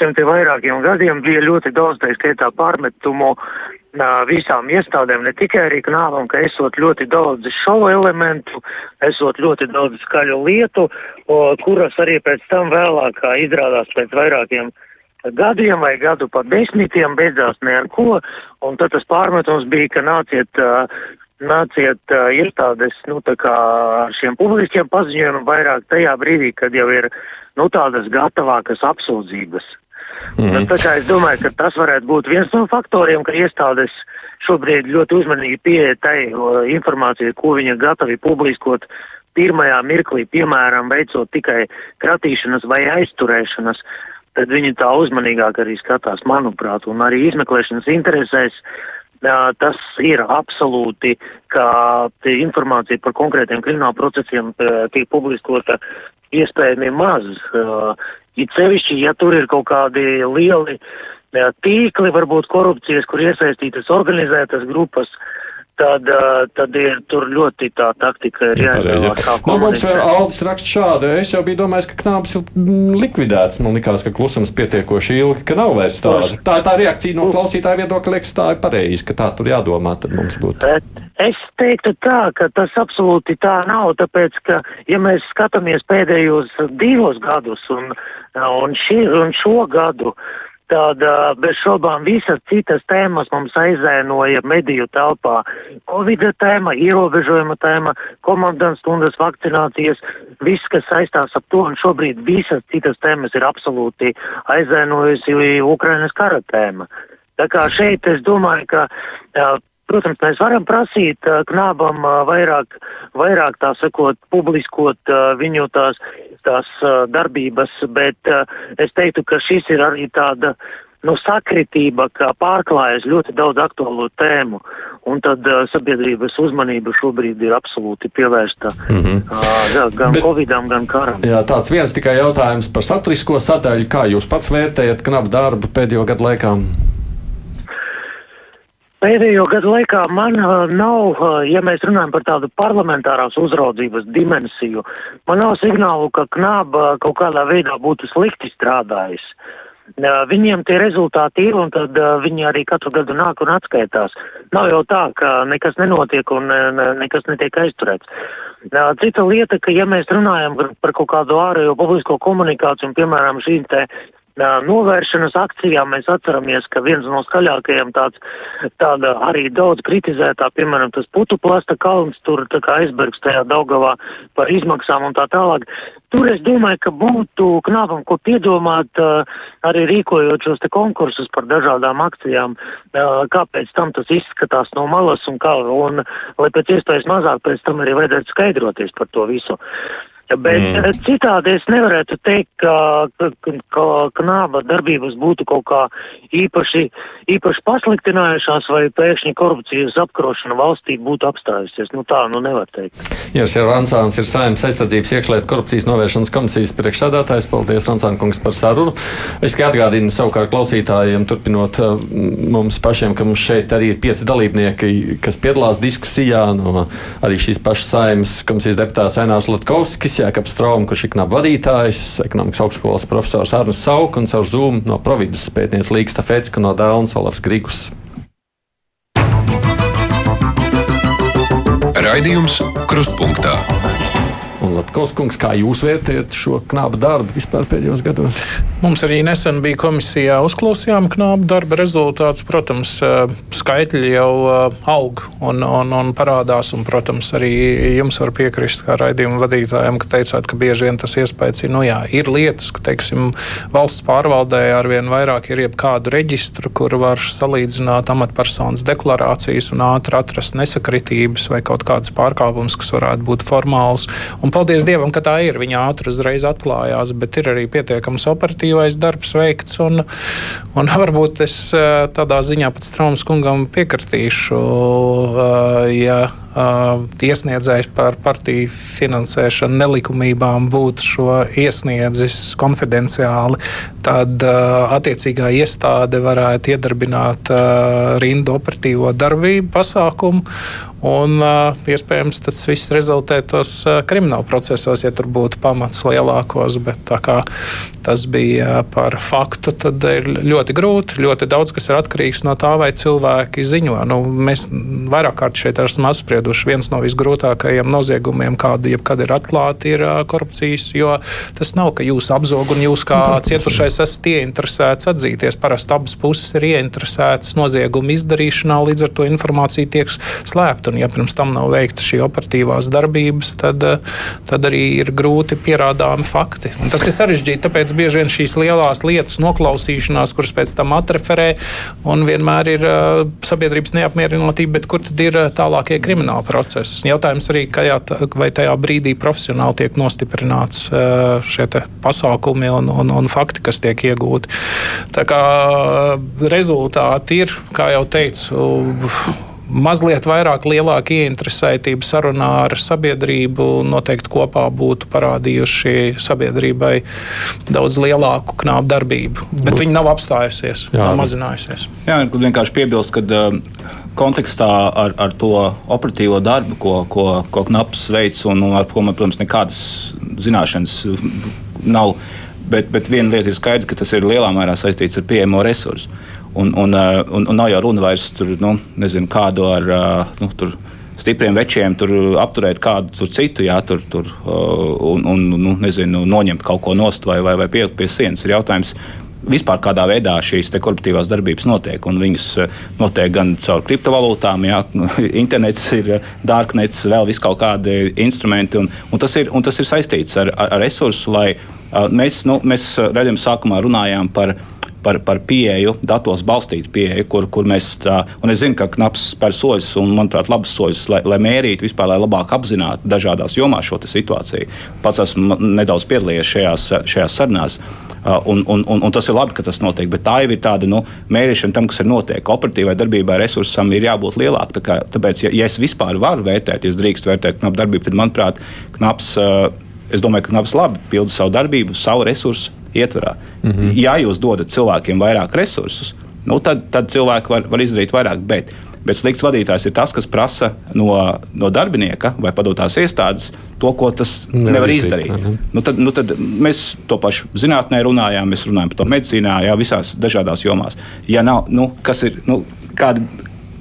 šiem te vairākiem gadiem bija ļoti daudz, tā skaitā, pārmetumu visām iestādēm, ne tikai arī knāvam, ka esot ļoti daudz šovu elementu, esot ļoti daudz skaļu lietu, kuras arī pēc tam vēlāk izrādās pēc vairākiem gadiem vai gadu pat desmitiem beidzās ne ar ko, un tad tas pārmetums bija, ka nāciet, nāciet iestādes, nu, tā kā ar šiem publiskiem paziņojumiem vairāk tajā brīdī, kad jau ir, nu, tādas gatavākas apsūdzības. Mm. Nu, tā kā es domāju, ka tas varētu būt viens no faktoriem, ka iestādes šobrīd ļoti uzmanīgi pieeja tai informācijai, ko viņi ir gatavi publiskot pirmajā mirklī, piemēram, veicot tikai kratīšanas vai aizturēšanas, tad viņi tā uzmanīgāk arī skatās, manuprāt, un arī izmeklēšanas interesēs. Tas ir absolūti, ka informācija par konkrētiem kriminālu procesiem tiek publiskota iespējami maz. It sevišķi, ja tur ir kaut kādi lieli jā, tīkli, varbūt korupcijas, kur iesaistītas organizētas grupas, tad, tad ir tur ļoti tā taktika ir jāizvēlās. Nu, mums vēl Aldis raksta šādu. Es jau biju domājis, ka knābs ir mm, likvidēts. Man likās, ka klusums pietiekoši ilgi, ka nav vairs tāda. Tā, tā reakcija no klausītāja viedokļa liekas tā ir pareizi, ka tā tur jādomā, tad mums būtu. Bet es teiktu tā, ka tas absolūti tā nav, tāpēc, ka, ja mēs skatāmies pēdējos divos gadus un, un, šī, un šo gadu, Tad bez šaubām visas citas tēmas mums aizēnoja mediju telpā. Covid tēma, ierobežojuma tēma, komandas stundas vakcinācijas, viss, kas saistās ap to, un šobrīd visas citas tēmas ir absolūti aizēnojusi Ukrainas kara tēma. Tā kā šeit es domāju, ka Protams, mēs varam prasīt knābam vairāk, vairāk tā sakot, publiskot viņu tās, tās darbības, bet es teiktu, ka šis ir arī tāda, nu, sakritība, ka pārklājas ļoti daudz aktuālo tēmu, un tad uh, sabiedrības uzmanība šobrīd ir absolūti pievērsta mm -hmm. uh, gan Bet, Covidam, gan karam. Jā, tāds viens tikai jautājums par saturisko sadaļu. Kā jūs pats vērtējat knapu darbu pēdējo gadu laikā? Pēdējo gadu laikā man uh, nav, uh, ja mēs runājam par tādu parlamentārās uzraudzības dimensiju, man nav signālu, ka knāba kaut kādā veidā būtu slikti strādājis. Uh, viņiem tie rezultāti ir, un tad uh, viņi arī katru gadu nāk un atskaitās. Nav jau tā, ka nekas nenotiek un uh, nekas netiek aizturēts. Uh, cita lieta, ka ja mēs runājam par kaut kādu ārējo publisko komunikāciju, un piemēram šīm te novēršanas akcijā mēs atceramies, ka viens no skaļākajiem tāds, tāda arī daudz kritizētā, piemēram, tas putu plasta kalns, tur tā kā aizbergs tajā Daugavā par izmaksām un tā tālāk. Tur es domāju, ka būtu knāpam, ko piedomāt, arī rīkojot šos te konkursus par dažādām akcijām, kāpēc tam tas izskatās no malas un kā, un lai pēc iespējas mazāk pēc tam arī vajadzētu skaidroties par to visu. Bet mm. Eh, citādi es nevarētu teikt, ka, ka, ka knāba darbības būtu kaut kā īpaši, īpaši pasliktinājušās vai pēkšņi korupcijas apkarošana valstī būtu apstājusies. Nu tā, nu nevar teikt. Jārs ja Rancāns ir saimnes aizsardzības iekšlietu korupcijas novēršanas komisijas priekšsādātājs. Paldies, Rancāna kungs, par sarunu. Es kā atgādinu savukārt klausītājiem, turpinot eh, mums pašiem, ka mums šeit arī ir pieci dalībnieki, kas piedalās diskusijā no arī šīs pašas saimnes komisijas deputāts Ainārs Latkovskis. Jēkabs Straum, kurš ir knap vadītājs, ekonomikas augstskolas profesors Arnis Sauk un caur Zoom no Providus pētnieks Līgsta Fecka no Dēlnas Valavs Grigus. Raidījums Krustpunktā. Un Latvijas kungs, kā jūs vērtējat šo knābu darbu vispār pēdējos gados? Mums arī nesen bija komisijā uzklausījām knābu darba rezultātus. Protams, eh, skaitļi jau eh, aug un, un, un parādās. Un, protams, arī jums var piekrist kā raidījuma vadītājiem, ka teicāt, ka bieži vien tas iespējas ir, nu jā, ir lietas, ka, teiksim, valsts pārvaldē arvien vairāk ir jebkādu reģistru, kur var salīdzināt amatpersonas deklarācijas un ātri atrast nesakritības vai kaut kādas pārkāpumus, kas varētu būt formāls. Un Un paldies Dievam, ka tā ir. Viņa ātri uzreiz atklājās, bet ir arī pietiekams operatīvais darbs veikts. Un, un varbūt es tādā ziņā pēc traumas kungam piekritīšu, ja iesniedzējs par partiju finansēšanu nelikumībām būtu šo iesniedzis konfidenciāli, tad attiecīgā iestāde varētu iedarbināt rindu operatīvo darbību pasākumu. Un, uh, iespējams, tas viss rezultētos uh, krimināla procesos, ja tur būtu pamats lielākos. Bet tā kā tas bija par faktu, tad ir ļoti grūti. Ļoti daudz kas ir atkarīgs no tā, vai cilvēki ziņo. Nu, mēs vairāk kārt šeit esam apsprieduši. Viens no visgrūtākajiem noziegumiem, kādi jebkad ir atklāti, ir korupcijas. Jo tas nav, ka jūs apzog un jūs kā cietušais esat ieinteresēts atzīties. Parasti abas puses ir ieinteresētas nozieguma izdarīšanā, līdz ar to informācija tiek slēpta. Un, ja pirms tam nav veikta šī operatīvās darbības, tad, tad arī ir grūti pierādāmi fakti. Un tas ir sarežģīti, tāpēc bieži vien šīs lielās lietas noklausīšanās, kuras pēc tam atreferē, un vienmēr ir uh, sabiedrības neapmierinātība, bet kur tad ir uh, tālākie krimināla procesi? Jautājums arī, jā, vai tajā brīdī profesionāli tiek nostiprināts šie pasākumi un, un, un fakti, kas tiek iegūti. Tā kā rezultāti ir, kā jau teicu, mazliet vairāk lielāka ieinteresētība sarunā ar sabiedrību noteikti kopā būtu parādījuši sabiedrībai daudz lielāku knāpu darbību. Bet viņi nav apstājusies, Jā. nav mazinājusies. Jā, vienkārši piebilst, ka uh, kontekstā ar, ar to operatīvo darbu, ko, ko, ko knaps veids un ar ko man, protams, nekādas zināšanas nav. Bet, bet viena lieta ir skaidra, ka tas ir lielā mērā saistīts ar pieejamo resursu. Un, un, uh, un, un nav jau runa vairs tur, nu, nezinu, kādu ar uh, nu, stipriem večiem tur apturēt kādu tur citu, jā, tur, tur, uh, un, un nu, nezinu, noņemt kaut ko nost vai, vai, vai pielikt pie sienas. Ir jautājums, vispār kādā veidā šīs korporatīvās darbības notiek. Viņas notiek gan caur kriptovalūtām, jā, internets ir dārknets, vēl vis kaut kādi instrumenti. Un, un, tas, ir, un tas ir saistīts ar, ar resursu, lai mēs, nu, mēs redzam, sākumā runājām par par, par pieeju, datos balstītu pieeju, kur, kur mēs tā, un es zinu, ka knaps spēr soļus, un, manuprāt, labus soļus, lai, lai mērītu vispār, lai labāk apzinātu dažādās jomās šo situāciju. Pats esmu nedaudz piedalījies šajās, šajās sarunās. Un, un, un, un tas ir labi, ka tas notiek, bet tā jau ir tāda nu, mērīšana tam, kas ir notiek. Operatīvai darbībai resursam ir jābūt lielākam. Tā kā, tāpēc, ja, ja es vispār varu vērtēt, ja es drīkstu vērtēt knapu darbību, tad, manuprāt, knaps, es domāju, ka knaps labi pilda savu darbību, savu resursu ietverā. Mm -hmm. Ja jūs dodat cilvēkiem vairāk resursus, nu, tad, tad cilvēki var, var izdarīt vairāk. Bet, bet slikts vadītājs ir tas, kas prasa no, no darbinieka vai padotās iestādes to, ko tas nevar, nevar izdarīt. Ne? Nu, tad, nu, tad mēs to pašu zinātnē runājām, mēs runājam par to medicīnā, jā, visās dažādās jomās. Ja nav, nu, kas ir, nu, kādi,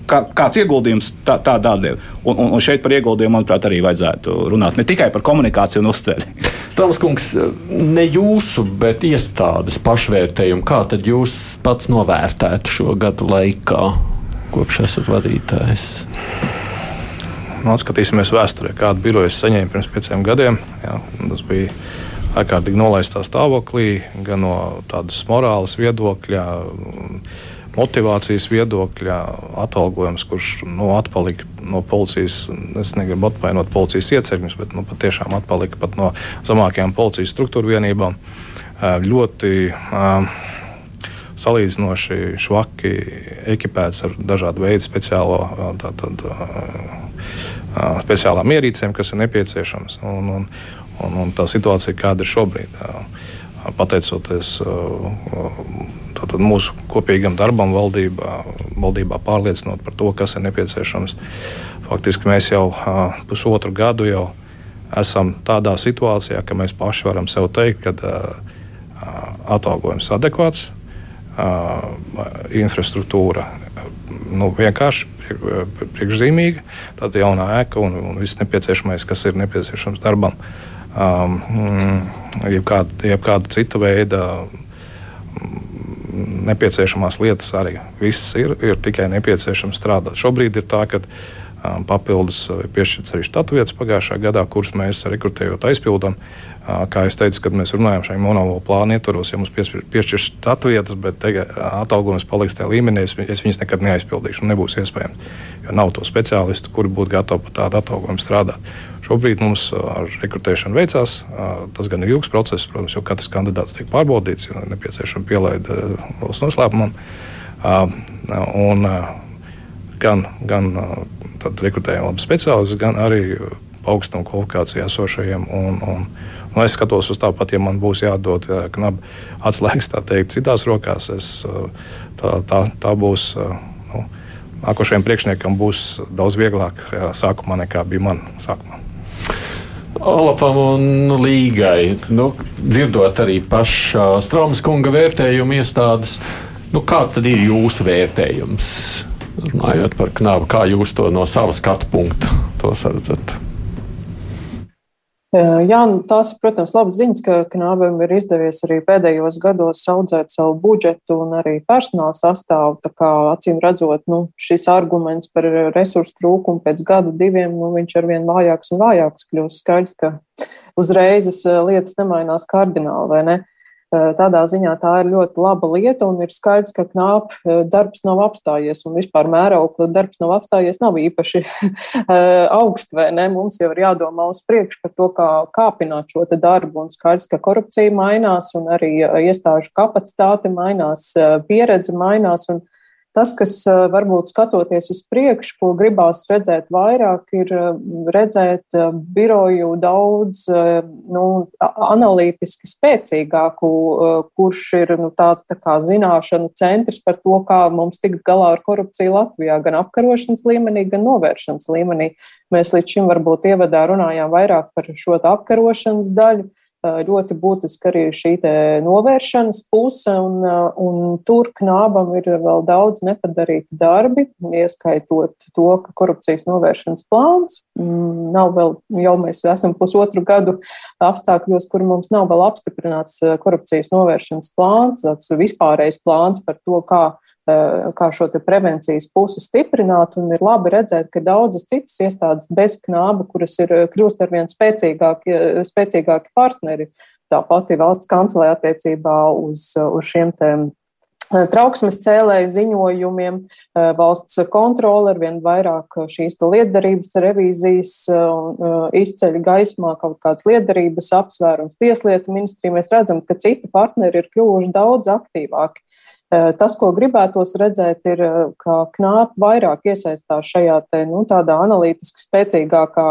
kā, kāds ieguldījums tā, tāda atdeve. Un, un, un šeit par ieguldījumu, manuprāt, arī vajadzētu runāt ne tikai par komunikāciju un uztveri. Strāvskungs, ne jūsu, bet iestādes pašvērtējumu, kā tad jūs pats novērtētu šo gadu laikā, kopš esat vadītājs? Nu, atskatīsimies vēsturē, kādu biroju es saņēmu pirms pieciem gadiem. Jā, tas bija ārkārtīgi nolaistā stāvoklī, gan no tādas morāles viedokļa motivācijas viedokļa atalgojums, kurš nu, atpalika no policijas. Es negribu atvainot policijas iecirkņus, bet nu, patiešām atpalika pat no zemākajām policijas struktūra vienībām. Ļoti uh, salīdzinoši švaki ekipēts ar dažādu veidu speciālo, tātad, uh, speciālām ierīcēm, kas ir nepieciešamas. Un, un, un, un tā situācija, kāda ir šobrīd, uh, pateicoties tātad mūsu kopīgam darbam valdībā, valdībā pārliecinot par to, kas ir nepieciešams. Faktiski mēs jau uh, pusotru gadu jau esam tādā situācijā, ka mēs paši varam sev teikt, ka uh, atalgojums adekvāts, uh, infrastruktūra nu, vienkārši priekšzīmīga, tāda jaunā ēka un, un viss nepieciešamais, kas ir nepieciešams darbam. Um, jebkāda, jebkāda cita veida nepieciešamās lietas arī viss ir, ir tikai nepieciešams strādāt. Šobrīd ir tā, ka papildus uh, piešķirts arī štatu vietas pagājušā gadā, kuras mēs rekrutējot aizpildām. Uh, kā jau teicu, kad mēs runājam šajā monēto plānu ietvaros, ja mums piešķirs štatu vietas, bet uh, atalgojums paliks tajā līmenī, es, es viņas nekad neaizpildīšu. Nebūs iespējams, jo nav to speciālistu, kuri būtu gatavi par tādu atalgojumu strādāt. Šobrīd mums ar rekrutēšanu veicās. Tas gan ir ilgs process, protams, jo katrs kandidāts tiek pārbaudīts, jo nepieciešama pielaide valsts noslēpumam. Un, gan gan rekrutējam labi speciālistus, gan arī augstam kvalifikācijā esošajiem. Un, un, un es skatos uz tāpat, ja man būs jādod knapi atslēgas, tā teikt, citās rokās, es, tā, tā, tā būs. Nu, Nākošajam priekšniekam būs daudz vieglāk sākumā nekā bija man sākumā. Olafam un Līgai. Nu, dzirdot arī paša Straumas kunga vērtējumu iestādes, nu, kāds tad ir jūsu vērtējums? Runājot par knābu, kā jūs to no sava skatu punkta redzat? Jā, nu, tās, protams, labas ziņas, ka Knābam ir izdevies arī pēdējos gados audzēt savu budžetu un arī personāla sastāvu. Tā kā acīm redzot, nu, šis arguments par resursu trūkumu pēc gada diviem, nu, viņš ar vien vājāks un vājāks kļūst skaidrs, ka uzreiz lietas nemainās kardināli, vai ne? Eh, tādā ziņā tā ir ļoti laba lieta, un ir skaidrs, ka knāp eh, darbs nav apstājies, un vispār mēraukla darbs nav apstājies, nav īpaši eh, augsts, vai ne? Mums jau ir jādomā uz priekšu par to, kā kāpināt šo darbu, un skaidrs, ka korupcija mainās, un arī iestāžu kapacitāte mainās, pieredze mainās, un Tas, kas varbūt skatoties uz priekšu, ko gribās redzēt vairāk, ir redzēt biroju daudz nu, analītiski spēcīgāku, kurš ir nu, tāds tā kā zināšanu centrs par to, kā mums tikt galā ar korupciju Latvijā, gan apkarošanas līmenī, gan novēršanas līmenī. Mēs līdz šim varbūt ievadā runājām vairāk par šo apkarošanas daļu ļoti būtiski arī šī novēršanas puse, un, un tur knābam ir vēl daudz nepadarīti darbi, ieskaitot to, ka korupcijas novēršanas plāns mm, nav vēl, jau mēs esam pusotru gadu apstākļos, kur mums nav vēl apstiprināts korupcijas novēršanas plāns, tāds vispārējais plāns par to, kā kā šo prevencijas pusi stiprināt. Un ir labi redzēt, ka daudzas citas iestādes bez knāba, kuras ir kļūst ar vien spēcīgāki, spēcīgāki partneri, tā pati valsts kancelē attiecībā uz, uz šiem tēmām trauksmes cēlēju ziņojumiem, valsts kontrole ar vien vairāk šīs lietderības revīzijas izceļ gaismā kaut kādas lietderības apsvērums tieslietu ministrija. Mēs redzam, ka citi partneri ir kļuvuši daudz aktīvāki. Tas, ko gribētos redzēt, ir, ka knāp vairāk iesaistās šajā te, nu, tādā analītiski spēcīgākā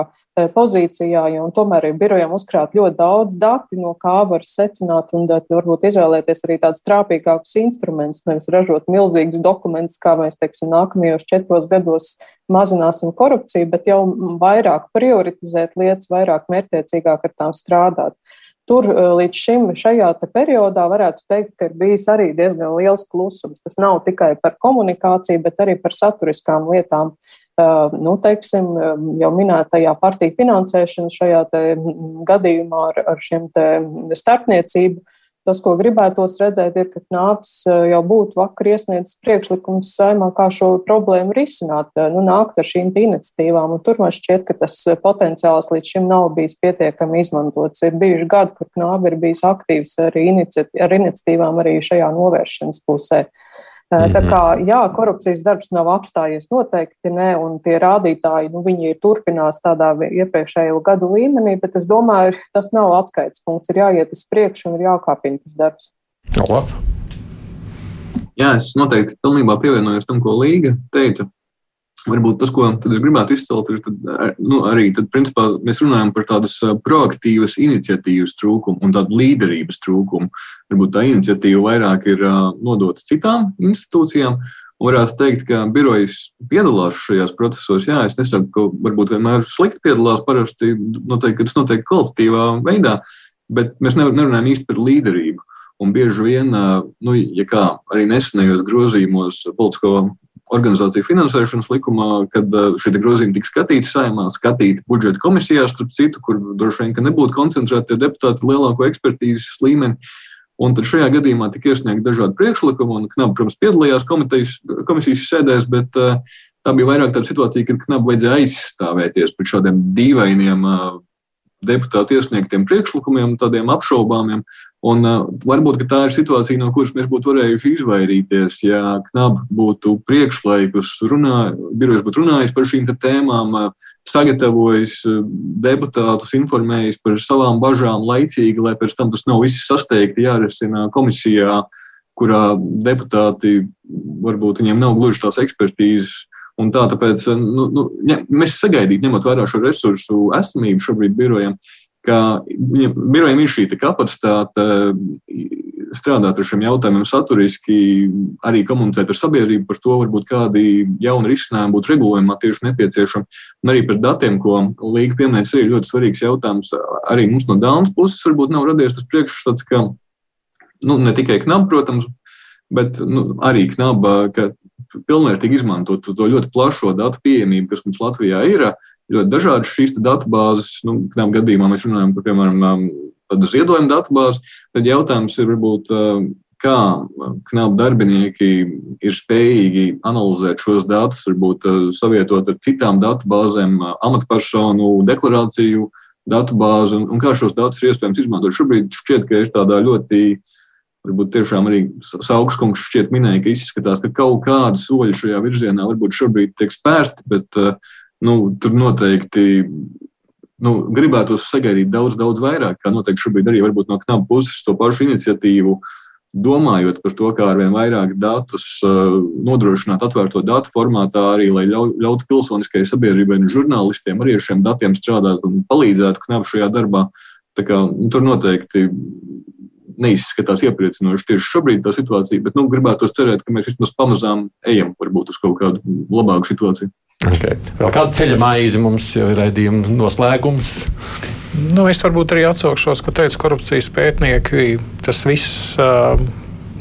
pozīcijā, jo tomēr ir birojām uzkrāt ļoti daudz dati, no kā var secināt un varbūt izvēlēties arī tādus trāpīgākus instrumentus, nevis ražot milzīgus dokumentus, kā mēs, teiksim, nākamajos četros gados mazināsim korupciju, bet jau vairāk prioritizēt lietas, vairāk mērķtiecīgāk ar tām strādāt. Tur eh, līdz šim šajā periodā varētu teikt, ka ir bijis arī diezgan liels klusums. Tas nav tikai par komunikāciju, bet arī par saturiskām lietām. Uh, nu, teiksim, eh, jau minētajā partiju finansēšana šajā gadījumā ar, ar šiem starpniecību Tas, ko gribētos redzēt, ir, ka nāks eh, jau būtu vakar iesniedzis priekšlikums saimā, kā šo problēmu risināt, eh, nu, nākt ar šīm iniciatīvām. Un tur man šķiet, ka tas eh, potenciāls līdz šim nav bijis pietiekami izmantots. Ir bijuši gadi, kur knābi ir bijis aktīvs arī ar iniciatīvām arī šajā novēršanas pusē. Uh, Tā kā jā, korupcijas darbs nav apstājies noteikti, ne, un tie rādītāji, nu, viņi turpinās tādā iepriekšējo gadu līmenī, bet es domāju, tas nav atskaites punkts, ir jāiet uz priekšu un ir jākāpina tas darbs. Olaf. Jā, es noteikti pilnībā pievienojos tam, ko Līga teica. Varbūt tas, ko es gribētu izcelt, ir tad, nu, arī tad, principā, mēs runājam par tādas proaktīvas iniciatīvas trūkumu un tādu līderības trūkumu. Varbūt tā iniciatīva vairāk ir nodota citām institūcijām. Varētu teikt, ka birojas piedalās šajos procesos. Jā, es nesaku, ka varbūt vienmēr slikti piedalās, parasti noteikti, tas notiek kvalitatīvā veidā, bet mēs nerunājam īsti par līderību. Un bieži vien, nu, ja kā arī nesenajos grozījumos politisko organizāciju finansēšanas likumā, kad uh, šie grozījumi tika skatīti saimā, skatīti budžeta komisijā, starp citu, kur droši vien nebūtu koncentrēti deputāti ar lielāko ekspertīzes līmeni. Un tad šajā gadījumā tika iesniegti dažādi priekšlikumi, un Knapa, protams, piedalījās komisijas sēdēs, bet uh, tā bija vairāk tāda situācija, kad Knapa vajadzēja aizstāvēties pret šādiem dīvainiem uh, deputātu iesniegtiem priekšlikumiem, tādiem apšaubāmiem. Un, uh, varbūt tā ir situācija, no kuras mēs būtu varējuši izvairīties, ja Knapa būtu priekšlaikus runā, birojas būtu runājis par šīm tēmām, uh, sagatavojis uh, deputātus, informējis par savām bažām laicīgi, lai pēc tam tas nav viss sasteigti jārisina komisijā, kurā deputāti varbūt viņiem nav gluži tās ekspertīzes. Un tā, tāpēc nu, nu, ja, mēs sagaidītu, ņemot vērā šo resursu esamību šobrīd birojam, ka viņam, birojam ir šī kapacitāte strādāt ar šiem jautājumiem saturiski, arī komunicēt ar sabiedrību par to, varbūt kādi jauni risinājumi būtu regulējumā tieši nepieciešami. Un arī par datiem, ko Līga pieminēja, ir ļoti svarīgs jautājums. Arī mums no Dānas puses varbūt nav radies tas priekšstats, ka nu, ne tikai knaba, protams, bet nu, arī knaba, ka pilnvērtīgi izmantot to ļoti plašo datu pieejamību, kas mums Latvijā ir. Ļoti dažādas šīs datu bāzes, nu, kādām gadījumā mēs runājam par, piemēram, um, tādu ziedojumu datu bāzi, tad jautājums ir varbūt, um, kā knapu darbinieki ir spējīgi analizēt šos datus, varbūt uh, savietot ar citām datu bāzēm, uh, amatpersonu deklarāciju datu bāzi un, un kā šos datus ir iespējams izmantot. Šobrīd šķiet, ka ir tādā ļoti uh, Varbūt tiešām arī Saugskungs šķiet minēja, ka izskatās, ka kaut kādi soļi šajā virzienā varbūt šobrīd tiek spērti, bet eh, nu, tur noteikti nu, gribētos sagaidīt daudz, daudz vairāk, kā noteikti šobrīd arī varbūt no knapa puses to pašu iniciatīvu. Domājot par to, kā ar vien vairāk datus uh, nodrošināt atvērto datu formātā, arī lai ļau, ļautu pilsoniskajai sabiedrībai un žurnālistiem arī ar šiem datiem strādāt un palīdzētu knapu šajā darbā. Tā kā, nu, tur noteikti neizskatās iepriecinoši tieši šobrīd tā situācija, bet nu, gribētu cerēt, ka mēs vismaz pamazām ejam varbūt uz kaut kādu labāku situāciju. Okay. Vēl kāda ceļa maize mums ir raidījuma noslēgums? Nu, es varbūt arī atsaukšos, ko teica korupcijas pētnieki. Tas viss uh,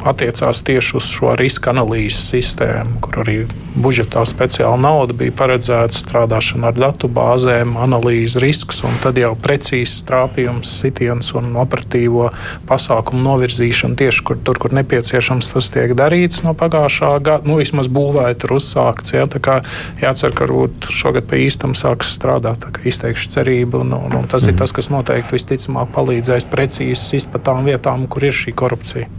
attiecās tieši uz šo riska analīzes sistēmu, kur arī budžetā speciāla nauda bija paredzēta strādāšana ar datu bāzēm, analīze risks un tad jau precīzs trāpījums, sitiens un operatīvo pasākumu novirzīšana tieši kur, tur, kur nepieciešams, tas tiek darīts no pagājušā gada, nu vismaz būvēt ir uzsākts. Ja, tā kā jācer, ka varbūt šogad pie īstam sāks strādāt, tā kā izteikšu cerību, un, un, un tas mm. ir tas, kas noteikti visticamāk palīdzēs precīzi izpatām vietām, kur ir šī korupcija.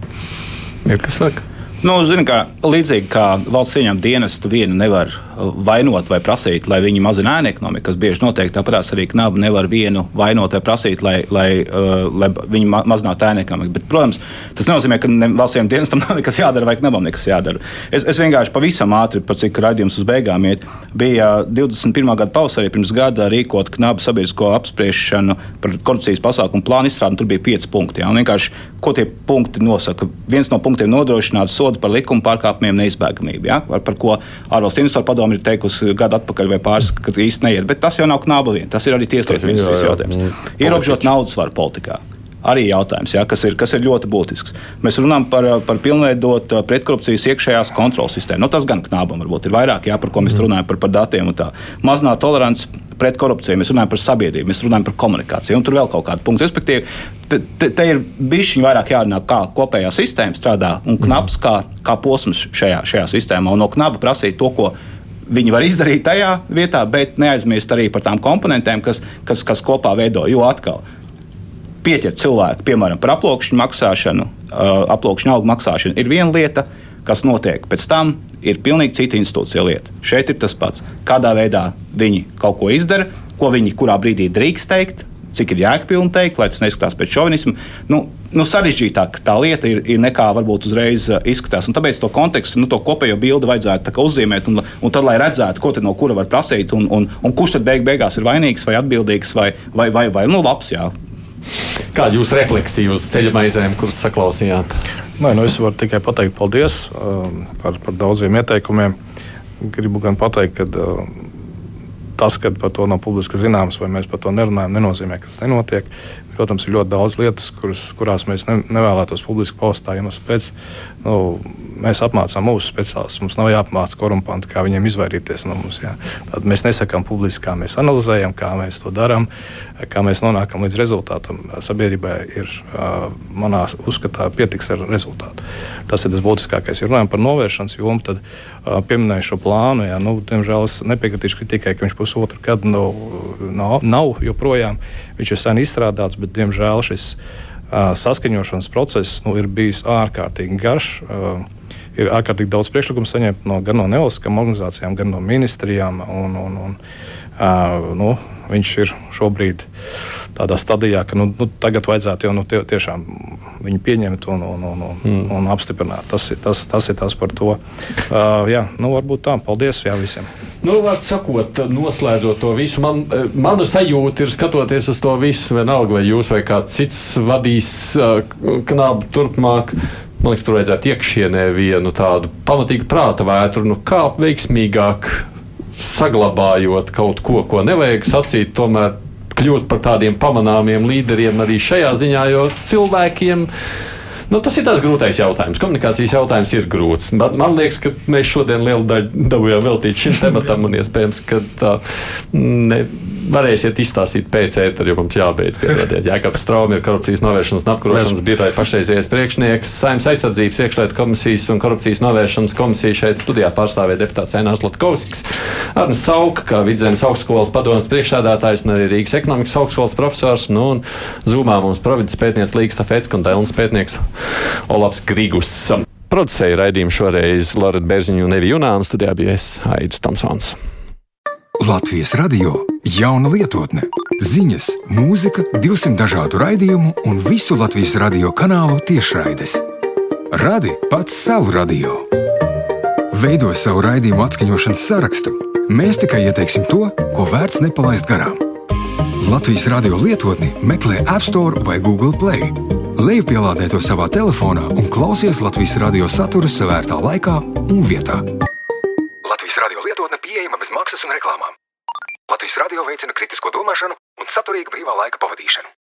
Ir kas saka? Nu, zini, kā, līdzīgi kā valsts ieņem dienestu, vienu nevar vainot vai prasīt, lai viņi mazina ēnu ekonomiku, kas bieži notiek. Tāpat arī knabu nevar vienu vainot vai prasīt, lai, lai, uh, lai viņi ma mazinātu ēnu ekonomiku. Bet, protams, tas nenozīmē, ka ne, valsts dienestam nav nekas jādara vai knabam nekas jādara. Es, es vienkārši pavisam ātri, par cik raidījums uz beigām iet, bija 21. gada pavasarī pirms gada rīkot knabu sabiedrisko apspriešanu par korupcijas pasākumu plānu izstrādi. Tur bija pieci punkti. Jā, ko tie punkti nosaka? Viens no punktiem nodrošināt sodu par likuma pārkāpumiem neizbēgamību, ar, par ko ārvalstu investoru padomu ir teikusi gadu atpakaļ vai pāris, ka īsti neiet. Bet tas jau nav knāba vien, tas ir arī tieslietu ministrijas jautājums. Mm, Ierobežot naudas varu politikā arī jautājums, ja, kas, ir, kas ir ļoti būtisks. Mēs runājam par, par pilnveidot pretkorupcijas iekšējās kontrolas sistēmu. Nu, tas gan knābam varbūt ir vairāk, ja, par ko mēs mm. runājam, par, par datiem un tā. Mazināt toleranci pret korupciju, mēs runājam par sabiedrību, mēs runājam par komunikāciju, un tur vēl kaut kāda punkta. Respektīvi, te, te, te ir bijusi vairāk jārunā, kā kopējā sistēma strādā, un knaps kā, kā posms šajā, šajā sistēmā, un no knaba prasīt to, ko viņi var izdarīt tajā vietā, bet neaizmirst arī par tām komponentēm, kas, kas, kas kopā veido. Jo atkal, pieķert cilvēku, piemēram, par aploksņu maksāšanu, uh, aploksņu algu maksāšanu, ir viena lieta, kas notiek pēc tam, ir pilnīgi cita institūcija lieta. Šeit ir tas pats. Kādā veidā viņi kaut ko izdara, ko viņi kurā brīdī drīkst teikt, cik ir jēgpilni teikt, lai tas neskatās pēc šovinismu. Nu, nu, sarežģītāk tā lieta ir, ir nekā varbūt uzreiz uh, izskatās. Un tāpēc to kontekstu, nu, to kopējo bildi vajadzētu uzzīmēt, un, un tad, lai redzētu, ko no kura var prasīt, un, un, un kurš tad beig beigās ir vainīgs vai atbildīgs vai, vai, vai, vai nu, labs. Jā. Kāda ir jūsu refleksija uz ceļa maizēm, kuras saklausījāt? Nē, nu es varu tikai pateikt paldies um, par, par daudziem ieteikumiem. Gribu gan pateikt, ka uh, tas, ka par to nav publiski zināms, vai mēs par to nerunājam, nenozīmē, ka tas nenotiek. Protams, ir ļoti daudz lietas, kuras, kurās mēs ne, nevēlētos publiski paust. Pēc, nu, mēs apmācām mūsu speciālistus. Mums nav jāapmāca korumpanti, kā viņiem izvairīties no mums. Jā. Tad mēs nesakām publiski, kā mēs analizējam, kā mēs to darām, kā mēs nonākam līdz rezultātam. Sabiedrībai ir, manā uzskatā, pietiks ar rezultātu. Tas ir tas būtiskākais. Ja runājam par novēršanas jomu, tad pieminēju šo plānu. Jā, nu, diemžēl es nepiekritīšu kritikai, ka viņš pusotru gadu nav, nav, nav joprojām. Viņš ir sen izstrādāts, bet diemžēl šis uh, saskaņošanas process nu, ir bijis ārkārtīgi garš. Uh, ir ārkārtīgi daudz priekšlikumu saņemt no, gan no nevalstiskām organizācijām, gan no ministrijām. Un, un, un, uh, nu, viņš ir šobrīd tādā stadijā, ka nu, nu, tagad vajadzētu jau nu, tie, tiešām viņu pieņemt un, un, un, un, mm. un apstiprināt. Tas, tas, tas ir tas par to. Uh, jā, nu, varbūt tā. Paldies jā, visiem. Nu, sakot, noslēdzot to visu, man, mana sajūta ir skatoties uz to visu, vienalga vai jūs vai kāds cits vadīs uh, knabu turpmāk. Man liekas, tur vajadzētu iekšienē vienu tādu pamatīgu prāta vētru, nu, kā veiksmīgāk saglabājot kaut ko, ko nevajag sacīt, tomēr kļūt par tādiem pamanāmiem līderiem arī šajā ziņā, jo cilvēkiem. Nu, tas ir tas grūtais jautājums. Komunikācijas jautājums ir grūts. Man, man liekas, ka mēs šodien lielu daļu dabūjām veltīt šim tematam, un iespējams, ka tā ne, varēsiet izstāstīt pēc ētera, jo mums jābeidz piedodiet. Jākaps Straumi ir korupcijas novēršanas un apkarošanas biroja pašreizējais priekšnieks, saimnes aizsardzības iekšlietu komisijas un korupcijas novēršanas komisija šeit studijā pārstāvēja deputāts Einārs Latkovskis, Arnis Sauka, kā Vidzemes augstskolas padomas priekšsēdētājs un arī Rīgas ekonomikas augstskolas profesors, nu un Zūmā mums providas pētnieks Līgas Tafets un Dēlnes pētnieks Olafs Grigus. Producēja raidījumu šoreiz Lorita Bērziņu un Evi Junānu studijā bija es Aidis Tomsons. Latvijas radio jauna lietotne, ziņas, mūzika, 200 dažādu raidījumu un visu Latvijas radio kanālu tiešraides. Radi pats savu radio. Veido savu raidījumu atskaņošanas sarakstu. Mēs tikai ieteiksim to, ko vērts nepalaist garām. Latvijas radio lietotni meklē App Store vai Google Play. Lejupielādē to savā telefonā un klausies Latvijas radio saturu savērtā laikā un vietā. Latvijas radio lietotne pieejama bez maksas un reklāmām. Latvijas radio veicina kritisko domāšanu un saturīgu brīvā laika pavadīšanu.